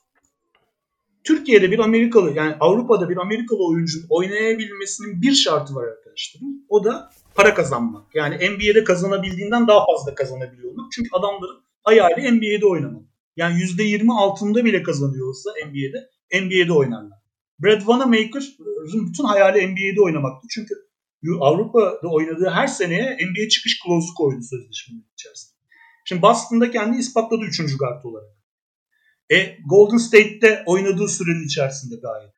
Türkiye'de bir Amerikalı yani Avrupa'da bir Amerikalı oyuncunun oynayabilmesinin bir şartı var arkadaşlarım. O da para kazanmak. Yani NBA'de kazanabildiğinden daha fazla kazanabiliyor olmak. Çünkü adamların hayali NBA'de oynamak. Yani %20 altında bile kazanıyorsa NBA'de NBA'de oynarlar. Brad Wanamaker'ın bütün hayali NBA'de oynamaktı. Çünkü Avrupa'da oynadığı her seneye NBA çıkış klozu koydu sözleşmenin içerisinde. Şimdi Boston'da kendi ispatladı 3. guard olarak. E, Golden State'te oynadığı sürenin içerisinde gayet.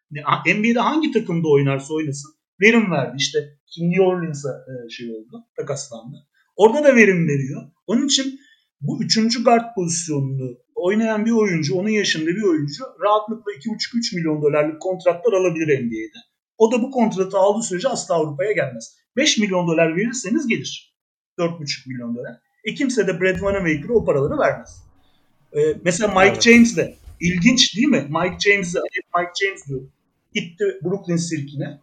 NBA'de hangi takımda oynarsa oynasın verim verdi. İşte New Orleans'a şey oldu, takaslandı. Orada da verim veriyor. Onun için bu üçüncü guard pozisyonunu oynayan bir oyuncu, onun yaşında bir oyuncu rahatlıkla 2,5-3 milyon dolarlık kontratlar alabilir NBA'de. O da bu kontratı aldığı sürece asla Avrupa'ya gelmez. 5 milyon dolar verirseniz gelir. 4,5 milyon dolar. E kimse de Brad Wanamaker'a o paraları vermez. Ee, mesela Mike evet. James de ilginç değil mi? Mike James de Mike James diyor. Gitti Brooklyn Sirkine.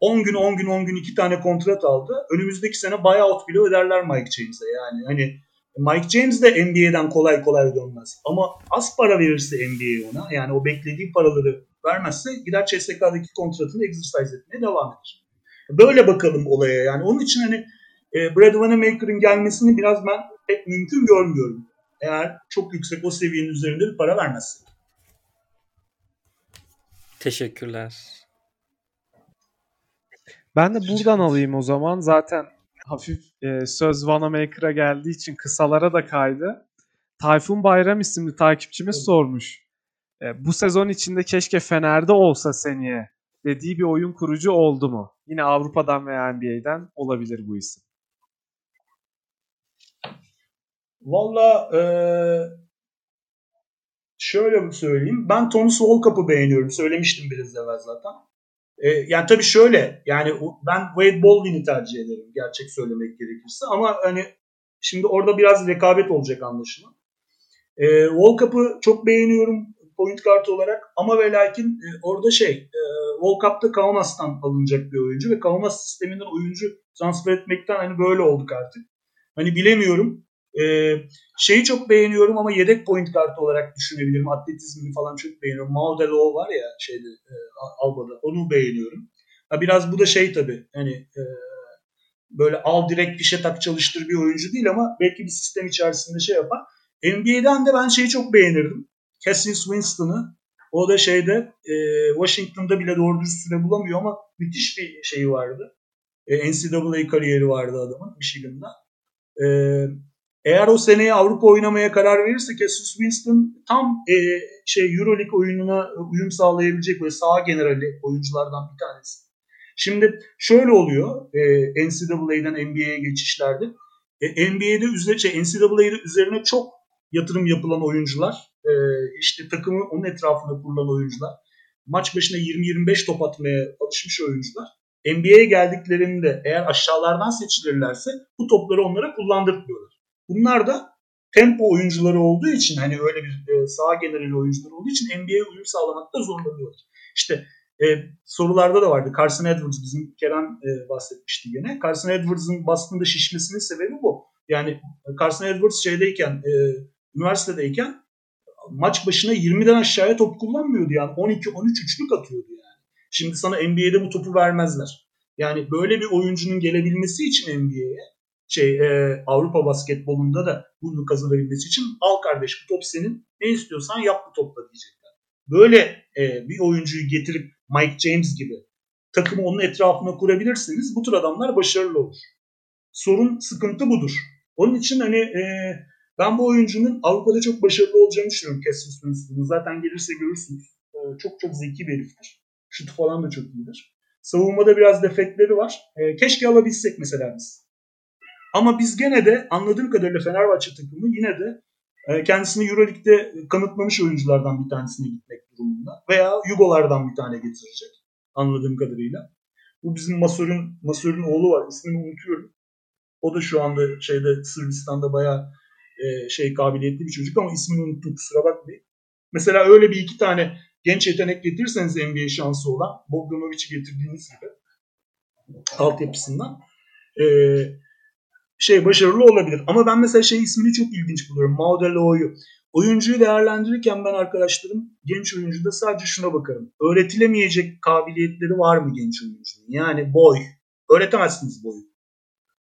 10 gün 10 gün 10 gün iki tane kontrat aldı. Önümüzdeki sene buyout bile öderler Mike James'e. Yani hani Mike James de NBA'den kolay kolay dönmez. Ama az para verirse NBA ona yani o beklediği paraları vermezse gider CSK'daki kontratını exercise etmeye devam eder. Böyle bakalım olaya yani. Onun için hani e, Brad Wanamaker'ın gelmesini biraz ben pek mümkün görmüyorum. Eğer çok yüksek o seviyenin üzerinde bir para vermezse. Teşekkürler. Ben de buradan alayım o zaman. Zaten hafif e, söz Vanamaker'a geldiği için kısalara da kaydı. Tayfun Bayram isimli takipçimiz evet. sormuş. E, bu sezon içinde keşke Fener'de olsa seneye dediği bir oyun kurucu oldu mu? Yine Avrupa'dan veya NBA'den olabilir bu isim. Valla e, şöyle söyleyeyim. Ben Thomas Volkap'ı beğeniyorum. Söylemiştim biraz evvel zaten. E, yani tabii şöyle yani ben Wade Baldwin'i tercih ederim gerçek söylemek gerekirse ama hani şimdi orada biraz rekabet olacak anlaşılan. E, Volkap'ı çok beğeniyorum point guard olarak ama ve lakin e, orada şey e, Volkap'ta Kaunas'tan alınacak bir oyuncu ve Kaunas sisteminden oyuncu transfer etmekten hani böyle olduk artık. Hani bilemiyorum. Ee, şeyi çok beğeniyorum ama yedek point guard olarak düşünebilirim. Atletizmini falan çok beğeniyorum. Maudelo var ya şeyde e, Alba'da. Onu beğeniyorum. Ha, biraz bu da şey tabii. Hani e, böyle al direkt fişe tak çalıştır bir oyuncu değil ama belki bir sistem içerisinde şey yapar. NBA'den de ben şeyi çok beğenirdim. Cassius Winston'ı. O da şeyde e, Washington'da bile doğru düz süre bulamıyor ama müthiş bir şeyi vardı. E, NCAA kariyeri vardı adamın Michigan'da. E, eğer o seneye Avrupa oynamaya karar verirse Cassius Winston tam e, şey EuroLeague oyununa uyum sağlayabilecek böyle sağ generali oyunculardan bir tanesi. Şimdi şöyle oluyor e, NCAA'den NBA'ye geçişlerde. E, NBA'de üzerine, şey, NCAA'de üzerine çok yatırım yapılan oyuncular, e, işte takımı onun etrafında kurulan oyuncular, maç başına 20-25 top atmaya alışmış oyuncular. NBA'ye geldiklerinde eğer aşağılardan seçilirlerse bu topları onlara kullandırmıyorlar. Bunlar da tempo oyuncuları olduğu için hani öyle bir e, sağ generali oyuncular olduğu için NBA'ye uyum sağlamakta zorlanıyorlar. İşte e, sorularda da vardı. Carson Edwards bizim Kerem e, bahsetmişti yine. Carson Edwards'ın Boston'da şişmesinin sebebi bu. Yani Carson Edwards şeydeyken e, üniversitedeyken maç başına 20'den aşağıya top kullanmıyordu yani 12-13 üçlük atıyordu yani. Şimdi sana NBA'de bu topu vermezler. Yani böyle bir oyuncunun gelebilmesi için NBA'ye şey e, Avrupa basketbolunda da bunu kazanabilmesi için al kardeş bu top senin ne istiyorsan yap bu topla diyecekler. Böyle e, bir oyuncuyu getirip Mike James gibi takımı onun etrafına kurabilirsiniz. Bu tür adamlar başarılı olur. Sorun sıkıntı budur. Onun için hani e, ben bu oyuncunun Avrupa'da çok başarılı olacağını düşünüyorum Cassius Winston'ın. Zaten gelirse görürsünüz. E, çok çok zeki bir heriftir. Şut falan da çok iyidir. Savunmada biraz defekleri var. E, keşke alabilsek mesela biz. Ama biz gene de anladığım kadarıyla Fenerbahçe takımı yine de e, kendisini Euroleague'de kanıtlamış oyunculardan bir tanesine gitmek durumunda. Veya Yugolardan bir tane getirecek anladığım kadarıyla. Bu bizim Masör'ün Masör'ün oğlu var. İsmini unutuyorum. O da şu anda şeyde Sırbistan'da bayağı e, şey kabiliyetli bir çocuk ama ismini unuttum kusura bakmayın. Mesela öyle bir iki tane genç yetenek getirirseniz NBA şansı olan Bogdanovic'i getirdiğiniz gibi altyapısından e, şey başarılı olabilir. Ama ben mesela şey ismini çok ilginç buluyorum. Maudelo'yu. Oyuncuyu değerlendirirken ben arkadaşlarım genç oyuncuda sadece şuna bakarım. Öğretilemeyecek kabiliyetleri var mı genç oyuncunun? Yani boy. Öğretemezsiniz boyu.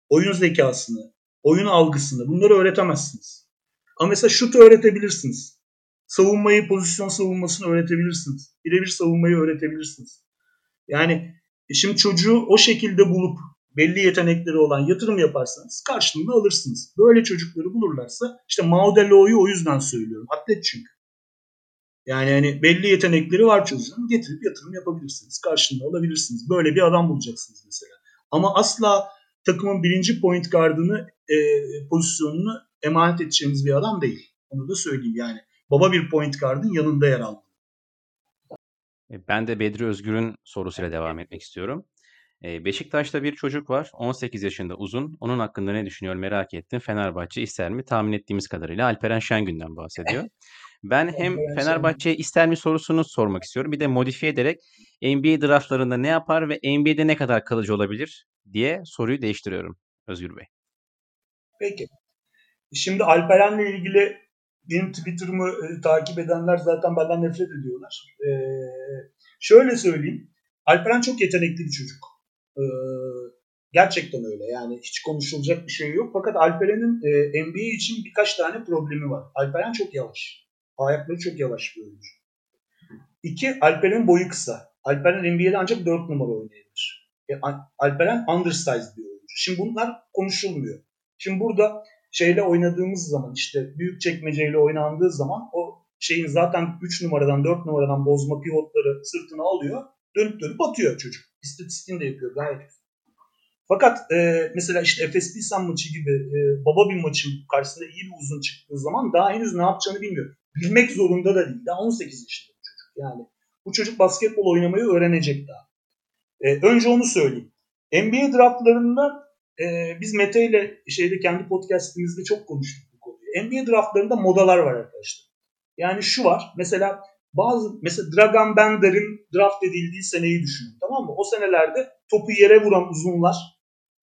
Oyun zekasını, oyun algısını bunları öğretemezsiniz. Ama mesela şutu öğretebilirsiniz. Savunmayı, pozisyon savunmasını öğretebilirsiniz. Birebir savunmayı öğretebilirsiniz. Yani e şimdi çocuğu o şekilde bulup belli yetenekleri olan yatırım yaparsanız karşılığını alırsınız. Böyle çocukları bulurlarsa işte Maudelo'yu o yüzden söylüyorum. Atlet çünkü. Yani hani belli yetenekleri var çocuğun. Getirip yatırım yapabilirsiniz. Karşılığını alabilirsiniz. Böyle bir adam bulacaksınız mesela. Ama asla takımın birinci point gardını e, pozisyonunu emanet edeceğiniz bir adam değil. Onu da söyleyeyim yani. Baba bir point guard'ın yanında yer almalı. E, ben de Bedri Özgür'ün sorusuyla devam etmek istiyorum. E, Beşiktaş'ta bir çocuk var. 18 yaşında uzun. Onun hakkında ne düşünüyor merak ettim. Fenerbahçe ister mi? Tahmin ettiğimiz kadarıyla Alperen Şengün'den bahsediyor. Ben hem Fenerbahçe ister mi sorusunu sormak istiyorum. Bir de modifiye ederek NBA draftlarında ne yapar ve NBA'de ne kadar kalıcı olabilir diye soruyu değiştiriyorum Özgür Bey. Peki. Şimdi Alperen'le ilgili benim Twitter'ımı e, takip edenler zaten benden nefret ediyorlar. E, şöyle söyleyeyim. Alperen çok yetenekli bir çocuk. E, gerçekten öyle. Yani hiç konuşulacak bir şey yok. Fakat Alperen'in e, NBA için birkaç tane problemi var. Alperen çok yavaş. Ayakları çok yavaş bir oyuncu. İki, Alperen'in boyu kısa. Alperen NBA'de ancak 4 numara oynayabilir. E, Alperen undersized bir oyuncu. Şimdi bunlar konuşulmuyor. Şimdi burada şeyle oynadığımız zaman işte büyük çekmeceyle oynandığı zaman o şeyin zaten 3 numaradan 4 numaradan bozma pivotları sırtına alıyor. Dönüp dönüp atıyor çocuk. İstatistiğini de yapıyor gayet güzel. Fakat e, mesela işte Efes Pilsen maçı gibi e, baba bir maçın karşısında iyi bir uzun çıktığı zaman daha henüz ne yapacağını bilmiyor. Bilmek zorunda da değil. Daha 18 yaşında bu çocuk. Yani bu çocuk basketbol oynamayı öğrenecek daha. E, önce onu söyleyeyim. NBA draftlarında e, biz Mete ile şeyde kendi podcastimizde çok konuştuk bu konuyu. NBA draftlarında modalar var arkadaşlar. Yani şu var. Mesela bazı mesela Dragan Bender'in draft edildiği seneyi düşünün. Tamam mı? O senelerde topu yere vuran uzunlar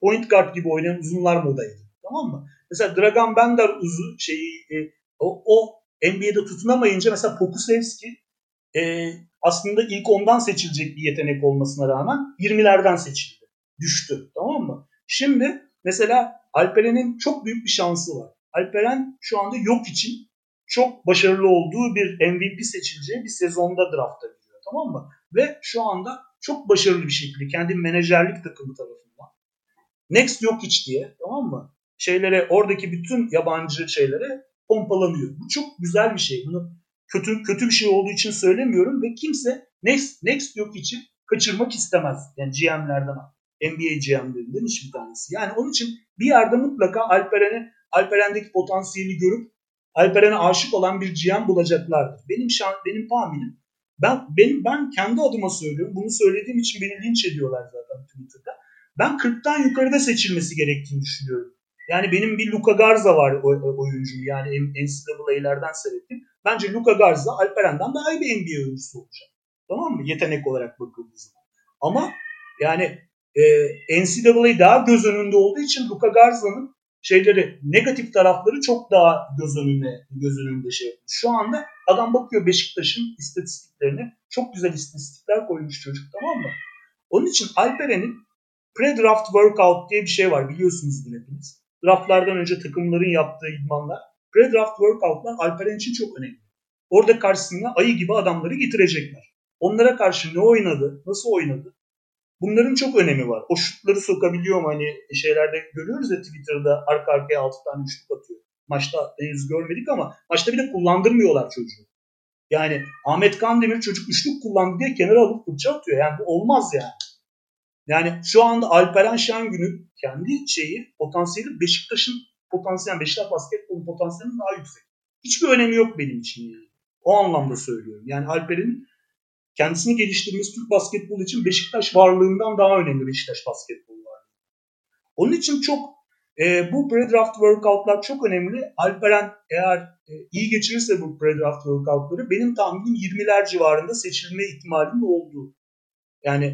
point guard gibi oynayan uzunlar modaydı. Tamam mı? Mesela Dragan Bender uzu şeyi e, o, o NBA'de tutunamayınca mesela Pokusevski e, aslında ilk ondan seçilecek bir yetenek olmasına rağmen 20'lerden seçildi. Düştü. Tamam mı? Şimdi mesela Alperen'in çok büyük bir şansı var. Alperen şu anda yok için çok başarılı olduğu bir MVP seçileceği bir sezonda drafta giriyor tamam mı? Ve şu anda çok başarılı bir şekilde kendi menajerlik takımı tarafından Next yok hiç diye tamam mı? Şeylere oradaki bütün yabancı şeylere pompalanıyor. Bu çok güzel bir şey. Bunu kötü kötü bir şey olduğu için söylemiyorum ve kimse Next Next yok için kaçırmak istemez. Yani GM'lerden NBA GM'lerinden hiçbir tanesi. Yani onun için bir yerde mutlaka Alperen'e Alperen'deki potansiyeli görüp Alperen'e aşık olan bir GM bulacaklardır. Benim şan, benim tahminim ben benim ben kendi adıma söylüyorum. Bunu söylediğim için beni linç ediyorlar zaten Twitter'da. Ben 40'tan yukarıda seçilmesi gerektiğini düşünüyorum. Yani benim bir Luka Garza var oyuncum yani NCAA'lerden seyrettim. Bence Luka Garza Alperen'den daha iyi bir NBA oyuncusu olacak. Tamam mı? Yetenek olarak bakıldığı. Ama yani e, NCAA daha göz önünde olduğu için Luka Garza'nın şeyleri negatif tarafları çok daha göz önünde göz önünde şey yapıyor. Şu anda adam bakıyor Beşiktaş'ın istatistiklerine. Çok güzel istatistikler koymuş çocuk tamam mı? Onun için Alperen'in pre-draft workout diye bir şey var biliyorsunuzdur hepiniz. Draftlardan önce takımların yaptığı idmanlar. Pre-draft workoutlar Alperen için çok önemli. Orada karşısına ayı gibi adamları getirecekler. Onlara karşı ne oynadı, nasıl oynadı, Bunların çok önemi var. O şutları sokabiliyor mu? Hani şeylerde görüyoruz ya Twitter'da arka arkaya 6 tane şut atıyor. Maçta henüz görmedik ama maçta bir de kullandırmıyorlar çocuğu. Yani Ahmet Kandemir çocuk üçlük kullandı diye kenara alıp fırça atıyor. Yani bu olmaz yani. Yani şu anda Alperen Şengün'ün kendi şeyi potansiyeli Beşiktaş'ın potansiyel Beşiktaş basketbolun potansiyelinin daha yüksek. Hiçbir önemi yok benim için yani. O anlamda söylüyorum. Yani Alperen'in kendisini geliştirmesi Türk basketbol için Beşiktaş varlığından daha önemli Beşiktaş basketbol varlığı. Onun için çok e, bu pre-draft workoutlar çok önemli. Alperen eğer e, iyi geçirirse bu pre-draft workoutları benim tahminim 20'ler civarında seçilme ihtimalinin olduğu. Yani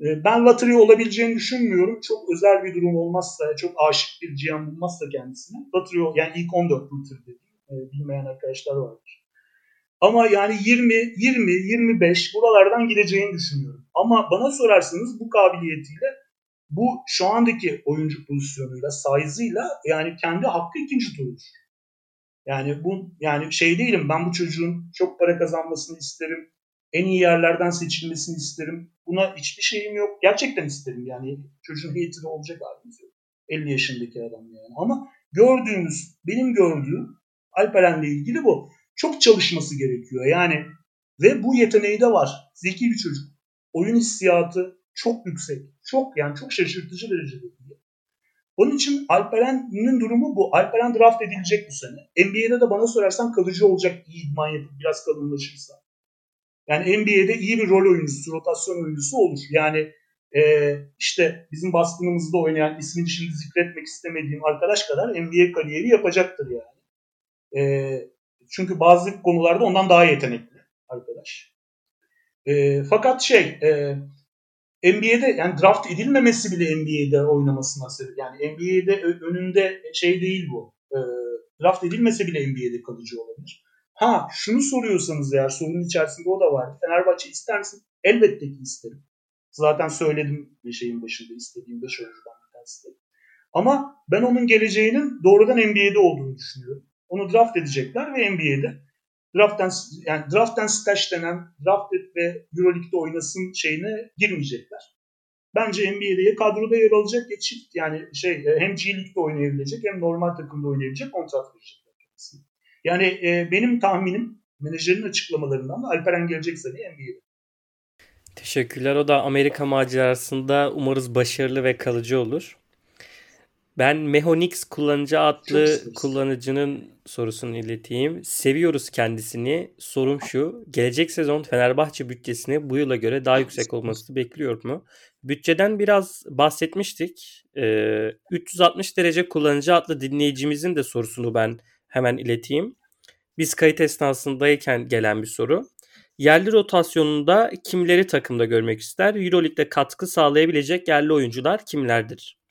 e, ben lottery olabileceğini düşünmüyorum. Çok özel bir durum olmazsa, çok aşık bir GM bulmazsa kendisine. Lottery, yani ilk 14 lottery dediğim. E, bilmeyen arkadaşlar vardır. Ama yani 20, 20, 25 buralardan gideceğini düşünüyorum. Ama bana sorarsanız bu kabiliyetiyle bu şu andaki oyuncu pozisyonuyla, size'ıyla yani kendi hakkı ikinci turudur. Yani bu yani şey değilim ben bu çocuğun çok para kazanmasını isterim. En iyi yerlerden seçilmesini isterim. Buna hiçbir şeyim yok. Gerçekten isterim yani. Çocuğun heyeti olacak halimiz yok. 50 yaşındaki adam yani. Ama gördüğümüz, benim gördüğüm Alperen'le ilgili bu. Çok çalışması gerekiyor yani. Ve bu yeteneği de var. Zeki bir çocuk. Oyun hissiyatı çok yüksek. Çok yani çok şaşırtıcı derecede. Onun için Alperen'in durumu bu. Alperen draft edilecek bu sene. NBA'de de bana sorarsan kalıcı olacak iyi idman yapıp biraz kalınlaşırsa. Yani NBA'de iyi bir rol oyuncusu, rotasyon oyuncusu olur. Yani e, işte bizim baskınımızda oynayan ismini şimdi zikretmek istemediğim arkadaş kadar NBA kariyeri yapacaktır yani. E, çünkü bazı konularda ondan daha yetenekli arkadaş. E, fakat şey e, NBA'de yani draft edilmemesi bile NBA'de oynamasına sebep. Yani NBA'de önünde şey değil bu. E, draft edilmese bile NBA'de kalıcı olabilir. Ha şunu soruyorsanız eğer sorunun içerisinde o da var. Fenerbahçe ister misin? Elbette ki isterim. Zaten söyledim bir şeyin başında istediğim 5 oyuncudan bir tanesi. Ama ben onun geleceğinin doğrudan NBA'de olduğunu düşünüyorum. Onu draft edecekler ve NBA'de draft'tan yani draft'tan staj denen draft ve EuroLeague'de oynasın şeyine girmeyecekler. Bence NBA'de ya kadroda yer alacak ya çift yani şey e, hem G League'de oynayabilecek hem normal takımda oynayabilecek kontrat verecekler kendisine. Yani e, benim tahminim menajerin açıklamalarından da Alperen gelecek sene NBA'de. Teşekkürler. O da Amerika macerasında umarız başarılı ve kalıcı olur. Ben Mehonix kullanıcı adlı kullanıcının sorusunu ileteyim. Seviyoruz kendisini. Sorum şu. Gelecek sezon Fenerbahçe bütçesini bu yıla göre daha yüksek olmasını bekliyor mu? Bütçeden biraz bahsetmiştik. Ee, 360 derece kullanıcı adlı dinleyicimizin de sorusunu ben hemen ileteyim. Biz kayıt esnasındayken gelen bir soru. Yerli rotasyonunda kimleri takımda görmek ister? Euroleague'de katkı sağlayabilecek yerli oyuncular kimlerdir?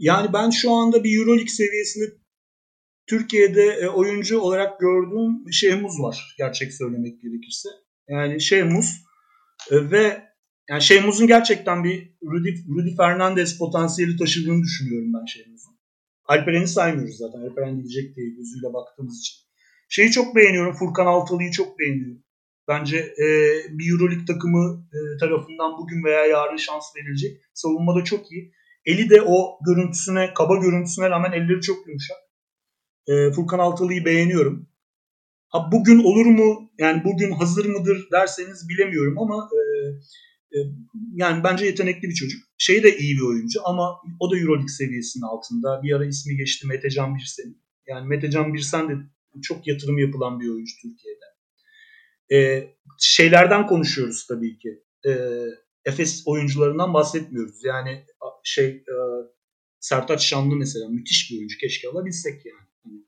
Yani ben şu anda bir Euroleague seviyesinde Türkiye'de e, oyuncu olarak gördüğüm Şehmuz var gerçek söylemek gerekirse. Yani Şehmuz e, ve yani Şehmuz'un gerçekten bir Rudy, Rudy Fernandez potansiyeli taşıdığını düşünüyorum ben Şehmuz'un. Alperen'i saymıyoruz zaten. Alperen gidecek diye gözüyle baktığımız için. Şeyi çok beğeniyorum. Furkan Altalı'yı çok beğeniyorum. Bence e, bir Euroleague takımı e, tarafından bugün veya yarın şans verilecek. Savunmada çok iyi. Eli de o görüntüsüne, kaba görüntüsüne rağmen elleri çok yumuşak. E, Furkan Altalı'yı beğeniyorum. Ha bugün olur mu? Yani bugün hazır mıdır derseniz bilemiyorum ama e, e, yani bence yetenekli bir çocuk. Şey de iyi bir oyuncu ama o da Euroleague seviyesinin altında. Bir ara ismi geçti Metecan Birsen. Yani Metecan Birsen de çok yatırım yapılan bir oyuncu Türkiye'de. E, şeylerden konuşuyoruz tabii ki. E, Efes oyuncularından bahsetmiyoruz. Yani şey e, Sertaç Şanlı mesela müthiş bir oyuncu. Keşke alabilsek yani. yani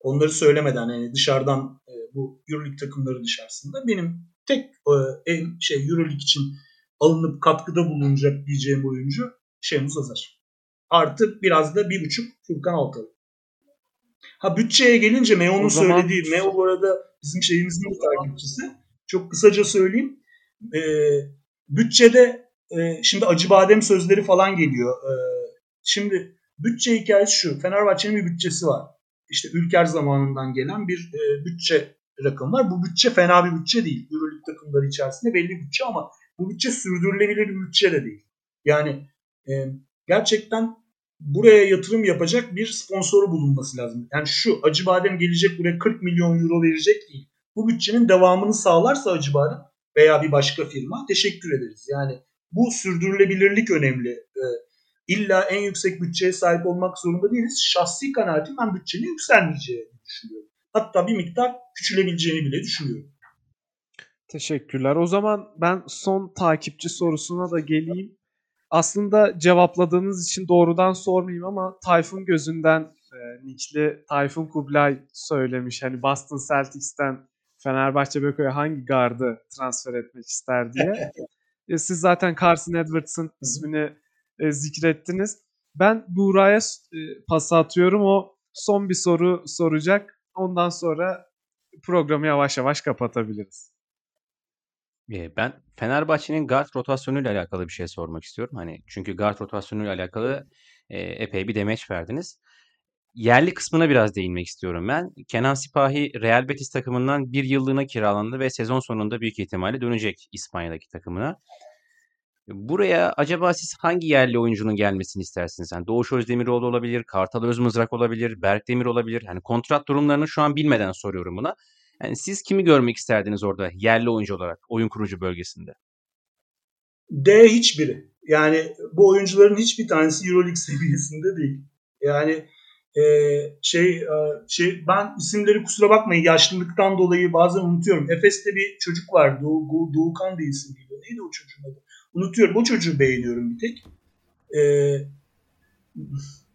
onları söylemeden yani dışarıdan e, bu Euroleague takımları dışarısında benim tek e, en şey Euroleague için alınıp katkıda bulunacak diyeceğim oyuncu Şemuz Azar. Artı biraz da bir buçuk Furkan Altalı. Ha bütçeye gelince Meo'nun zaman... söylediği, Meo bu arada bizim şeyimizin bir takipçisi. Çok kısaca söyleyeyim. Ee, bütçede e, şimdi acı badem sözleri falan geliyor. E, şimdi bütçe hikayesi şu. Fenerbahçe'nin bir bütçesi var. İşte Ülker zamanından gelen bir e, bütçe rakım var. Bu bütçe fena bir bütçe değil. Euroleague takımları içerisinde belli bir bütçe ama bu bütçe sürdürülebilir bir bütçe de değil. Yani e, gerçekten buraya yatırım yapacak bir sponsoru bulunması lazım. Yani şu Acı Badem gelecek buraya 40 milyon euro verecek değil. Bu bütçenin devamını sağlarsa Acı Badem veya bir başka firma teşekkür ederiz. Yani bu sürdürülebilirlik önemli. E, illa en yüksek bütçeye sahip olmak zorunda değiliz. Şahsi kanaatim ben bütçenin yükselmeyeceğini düşünüyorum. Hatta bir miktar küçülebileceğini bile düşünüyorum. Teşekkürler. O zaman ben son takipçi sorusuna da geleyim. Aslında cevapladığınız için doğrudan sormayayım ama Tayfun gözünden e, Nickli Tayfun Kublay söylemiş. Hani Boston Celtics'ten Fenerbahçe Beko'ya hangi gardı transfer etmek ister diye. e, siz zaten Carson Edwards'ın ismini e, zikrettiniz. Ben Buğra'ya e, pas atıyorum. O son bir soru soracak. Ondan sonra programı yavaş yavaş kapatabiliriz. Ben Fenerbahçe'nin guard rotasyonuyla alakalı bir şey sormak istiyorum. Hani çünkü guard rotasyonuyla alakalı e, epey bir demeç verdiniz. Yerli kısmına biraz değinmek istiyorum ben. Kenan Sipahi Real Betis takımından bir yıllığına kiralandı ve sezon sonunda büyük ihtimalle dönecek İspanya'daki takımına. Buraya acaba siz hangi yerli oyuncunun gelmesini istersiniz? Yani Doğuş Özdemiroğlu olabilir, Kartal Özmızrak olabilir, Berk Demir olabilir. Yani kontrat durumlarını şu an bilmeden soruyorum buna. Yani siz kimi görmek isterdiniz orada yerli oyuncu olarak oyun kurucu bölgesinde? D hiçbiri. Yani bu oyuncuların hiçbir tanesi EuroLeague seviyesinde değil. Yani e, şey e, şey ben isimleri kusura bakmayın yaşlılıktan dolayı bazen unutuyorum. Efes'te bir çocuk var. Doğu, Doğukan diye isim geliyor. Neydi o çocuğun adı? Unutuyorum. O çocuğu beğeniyorum bir tek. E,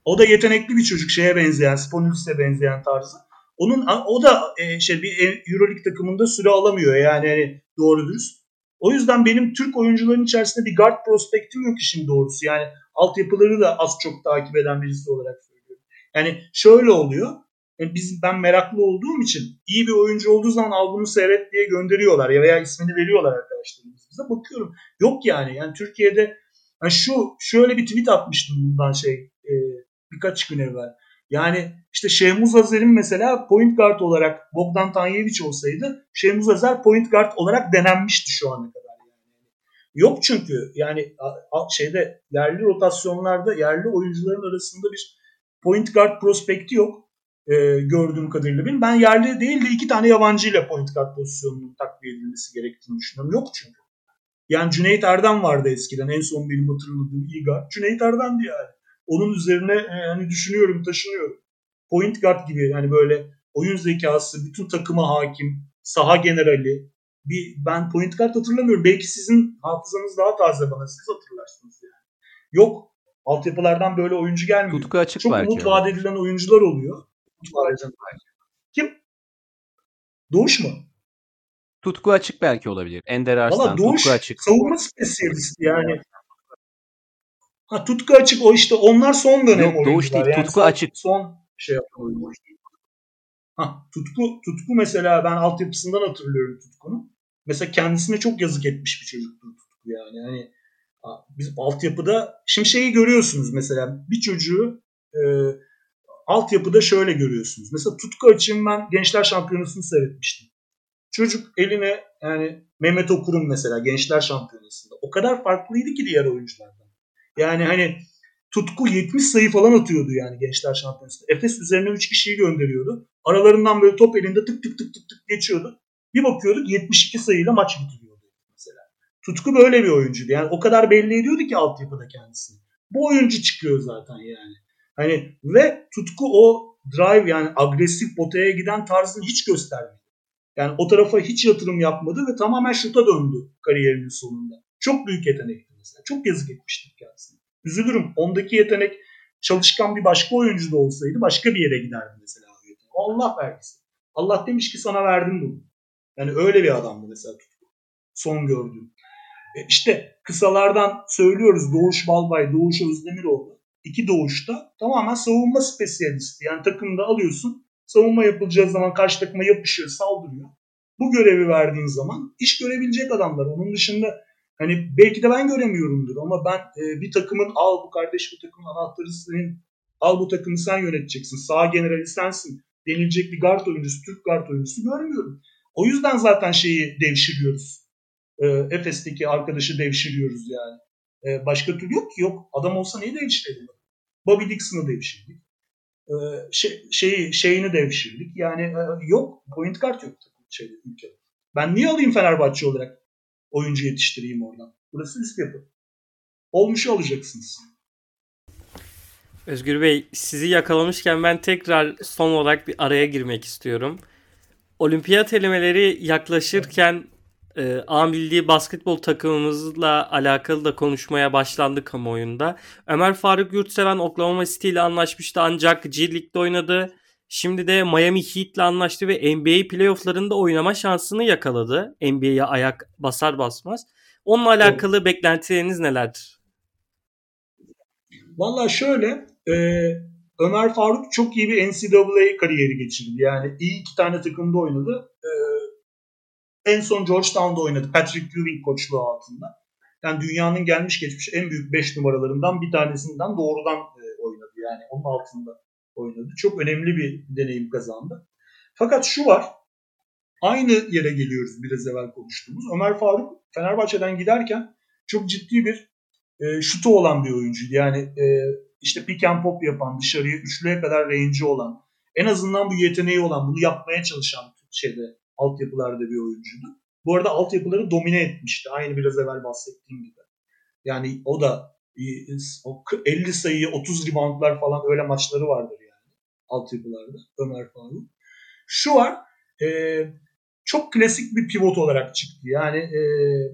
o da yetenekli bir çocuk. Şeye benzeyen, Sponuls'e benzeyen tarzı. Onun o da e, şey bir EuroLeague takımında süre alamıyor yani hani doğru dürüst. O yüzden benim Türk oyuncuların içerisinde bir guard prospektim yok işin doğrusu. Yani altyapıları da az çok takip eden birisi olarak söylüyorum. Yani şöyle oluyor. Yani biz ben meraklı olduğum için iyi bir oyuncu olduğu zaman al bunu seyret diye gönderiyorlar ya veya ismini veriyorlar arkadaşlarımız bize. Bakıyorum. Yok yani. Yani Türkiye'de yani şu şöyle bir tweet atmıştım bundan şey e, birkaç gün evvel. Yani işte Şehmuz Azer'in mesela point guard olarak Bogdan Tanyeviç olsaydı Şehmuz Azer point guard olarak denenmişti şu ana kadar. Yani. Yok çünkü yani şeyde yerli rotasyonlarda yerli oyuncuların arasında bir point guard prospekti yok e, gördüğüm kadarıyla benim. Ben yerli değil de iki tane yabancı ile point guard pozisyonunun takviye edilmesi gerektiğini düşünüyorum. Yok çünkü. Yani Cüneyt Erdem vardı eskiden en son benim hatırladığım iyi guard. Cüneyt Erdem'di yani. Onun üzerine e, hani düşünüyorum, taşınıyorum. Point guard gibi yani böyle oyun zekası, bütün takıma hakim, saha generali. Bir, ben point guard hatırlamıyorum. Belki sizin hafızanız daha taze bana. Siz hatırlarsınız yani. Yok. Altyapılardan böyle oyuncu gelmiyor. Tutku açık Çok belki. umut vaat edilen oyuncular oluyor. Kim? Doğuş mu? Tutku açık belki olabilir. Ender Arslan, Valla Doğuş tutku açık. savunma spesiyalisti yani. Ha tutku açık o işte onlar son dönem Yok, Doğuş değil, Yani tutku son, açık. Son şey yapan. Ha tutku tutku mesela ben altyapısından hatırlıyorum tutkunu. Mesela kendisine çok yazık etmiş bir çocuktur tutku yani. Hani biz altyapıda şimdi şeyi görüyorsunuz mesela bir çocuğu e, altyapıda şöyle görüyorsunuz. Mesela tutku açığım ben Gençler Şampiyonası'nı seyretmiştim. Çocuk eline yani Mehmet Okur'un mesela Gençler Şampiyonası'nda o kadar farklıydı ki diğer oyunculardan. Yani hani Tutku 70 sayı falan atıyordu yani Gençler Şampiyonası'nda. Efes üzerine 3 kişiyi gönderiyordu. Aralarından böyle top elinde tık tık tık tık tık geçiyordu. Bir bakıyorduk 72 sayıyla maç bitiriyordu mesela. Tutku böyle bir oyuncuydu. Yani o kadar belli ediyordu ki altyapıda kendisini. Bu oyuncu çıkıyor zaten yani. Hani ve Tutku o drive yani agresif potaya giden tarzını hiç göstermedi. Yani o tarafa hiç yatırım yapmadı ve tamamen şuta döndü kariyerinin sonunda. Çok büyük yetenekti mesela. Çok yazık etmiştik kendisine. Üzülürüm. Ondaki yetenek çalışkan bir başka oyuncu da olsaydı başka bir yere giderdi mesela. Allah vergisi. Allah demiş ki sana verdim bunu. Yani öyle bir adamdı mesela Tutku. Son gördüğüm. E işte kısalardan söylüyoruz Doğuş Balbay, Doğuş Özdemiroğlu. İki doğuşta tamamen savunma spesiyalisti. Yani takımda alıyorsun. Savunma yapılacağı zaman karşı takıma yapışıyor, saldırıyor. Bu görevi verdiğin zaman iş görebilecek adamlar. Onun dışında hani belki de ben göremiyorumdur ama ben e, bir takımın al bu kardeş bu takımın anahtarı senin al bu takımı sen yöneteceksin. Sağ generali sensin denilecek bir guard oyuncusu, Türk guard oyuncusu görmüyorum. O yüzden zaten şeyi devşiriyoruz. E, Efes'teki arkadaşı devşiriyoruz yani. E, başka türlü yok ki yok. Adam olsa neyi devşirelim? Bobby Dixon'ı devşirdik. E, şey, şeyi, şeyini devşirdik. Yani e, yok. Point guard yok şeyde, ülkede. Ben niye alayım Fenerbahçe olarak oyuncu yetiştireyim oradan? Burası üst yapı. Olmuşu alacaksınız. Özgür Bey sizi yakalamışken ben tekrar son olarak bir araya girmek istiyorum. Olimpiyat elemeleri yaklaşırken e, A milli basketbol takımımızla alakalı da konuşmaya başlandı kamuoyunda. Ömer Faruk Yurtseven Oklahoma City ile anlaşmıştı ancak G League'de oynadı. Şimdi de Miami Heat ile anlaştı ve NBA playofflarında oynama şansını yakaladı. NBA'ye ayak basar basmaz. Onunla alakalı evet. beklentileriniz nelerdir? Valla şöyle e, Ömer Faruk çok iyi bir NCAA kariyeri geçirdi. Yani iyi iki tane takımda oynadı. Ee, en son Georgetown'da oynadı. Patrick Ewing koçluğu altında. Yani dünyanın gelmiş geçmiş en büyük 5 numaralarından bir tanesinden doğrudan e, oynadı. Yani onun altında oynadı. Çok önemli bir deneyim kazandı. Fakat şu var. Aynı yere geliyoruz biraz evvel konuştuğumuz. Ömer Faruk Fenerbahçe'den giderken çok ciddi bir e, şutu olan bir oyuncuydu. Yani e, işte pick and pop yapan, dışarıya üçlüye kadar range'i olan, en azından bu yeteneği olan, bunu yapmaya çalışan şeyde altyapılarda bir oyuncuydu. Bu arada altyapıları domine etmişti. Aynı biraz evvel bahsettiğim gibi. Yani o da 50 sayı, 30 reboundlar falan öyle maçları vardır yani altyapılarda Ömer Faruk. Şu var, e, çok klasik bir pivot olarak çıktı. Yani e,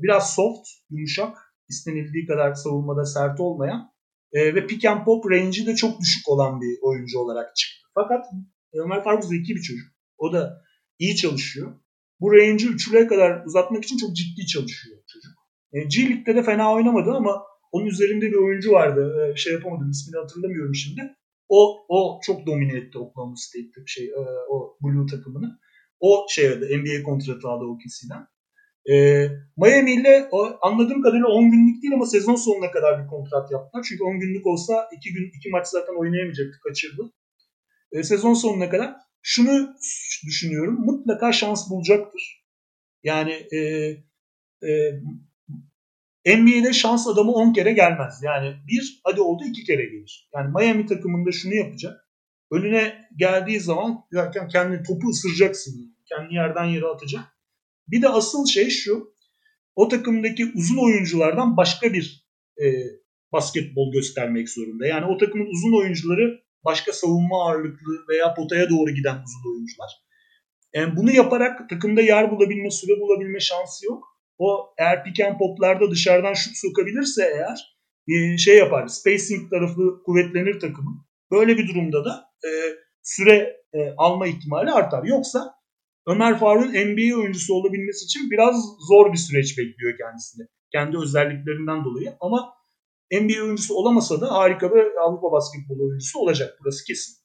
biraz soft, yumuşak, istenildiği kadar savunmada sert olmayan e, ve pick and pop range'i de çok düşük olan bir oyuncu olarak çıktı. Fakat Ömer Faruk zeki bir çocuk. O da iyi çalışıyor. Bu range'i üçlüye kadar uzatmak için çok ciddi çalışıyor çocuk. E, G League'de de fena oynamadı ama onun üzerinde bir oyuncu vardı. E, şey yapamadım ismini hatırlamıyorum şimdi. O o çok domine etti Oklahoma State'te şey e, o Blue takımını. O şeyde NBA kontratı aldı OKC'den. E, Miami ile anladığım kadarıyla 10 günlük değil ama sezon sonuna kadar bir kontrat yaptılar. Çünkü 10 günlük olsa 2 gün 2 maç zaten oynayamayacaktı, kaçırdı. Sezon sonuna kadar şunu düşünüyorum. Mutlaka şans bulacaktır. Yani e, e, NBA'de şans adamı 10 kere gelmez. Yani bir hadi oldu 2 kere gelir. Yani Miami takımında şunu yapacak. Önüne geldiği zaman kendini topu ısıracaksın. Kendi yerden yere atacak. Bir de asıl şey şu. O takımdaki uzun oyunculardan başka bir e, basketbol göstermek zorunda. Yani o takımın uzun oyuncuları başka savunma ağırlıklı veya potaya doğru giden uzun oyuncular. Yani bunu yaparak takımda yer bulabilme, süre bulabilme şansı yok. O eğer pick and poplarda dışarıdan şut sokabilirse eğer e, şey yapar. Spacing tarafı kuvvetlenir takımın. Böyle bir durumda da e, süre e, alma ihtimali artar. Yoksa Ömer Faruk'un NBA oyuncusu olabilmesi için biraz zor bir süreç bekliyor kendisini. Kendi özelliklerinden dolayı ama NBA oyuncusu olamasa da harika bir Avrupa basketbol oyuncusu olacak. Burası kesin.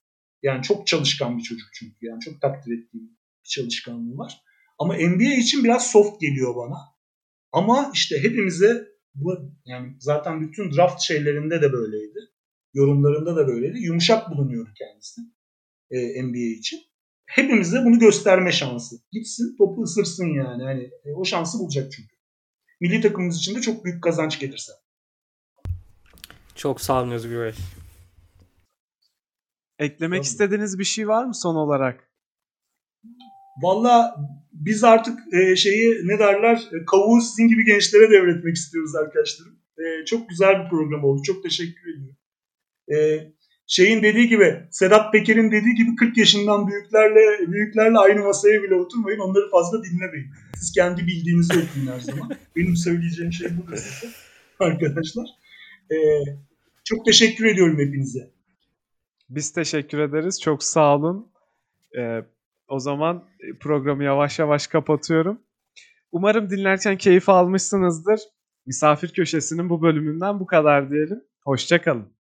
Yani çok çalışkan bir çocuk çünkü. Yani çok takdir ettiğim bir çalışkanlığı var. Ama NBA için biraz soft geliyor bana. Ama işte hepimize bu yani zaten bütün draft şeylerinde de böyleydi. Yorumlarında da böyleydi. Yumuşak bulunuyordu kendisi e, NBA için. Hepimize bunu gösterme şansı. Gitsin topu ısırsın yani. Hani e, o şansı bulacak çünkü. Milli takımımız için de çok büyük kazanç gelirse. Çok sağ olun Özgür Bey. Eklemek Tabii. istediğiniz bir şey var mı son olarak? Valla biz artık e, şeyi ne derler e, kavuğu sizin gibi gençlere devretmek istiyoruz arkadaşlarım. E, çok güzel bir program oldu. Çok teşekkür ediyorum. E, şeyin dediği gibi Sedat Peker'in dediği gibi 40 yaşından büyüklerle büyüklerle aynı masaya bile oturmayın. Onları fazla dinlemeyin. Siz kendi bildiğinizi okuyun her zaman. Benim söyleyeceğim şey bu arkadaşlar. E, çok teşekkür ediyorum hepinize. Biz teşekkür ederiz. Çok sağ olun. Ee, o zaman programı yavaş yavaş kapatıyorum. Umarım dinlerken keyif almışsınızdır. Misafir Köşesi'nin bu bölümünden bu kadar diyelim. Hoşçakalın.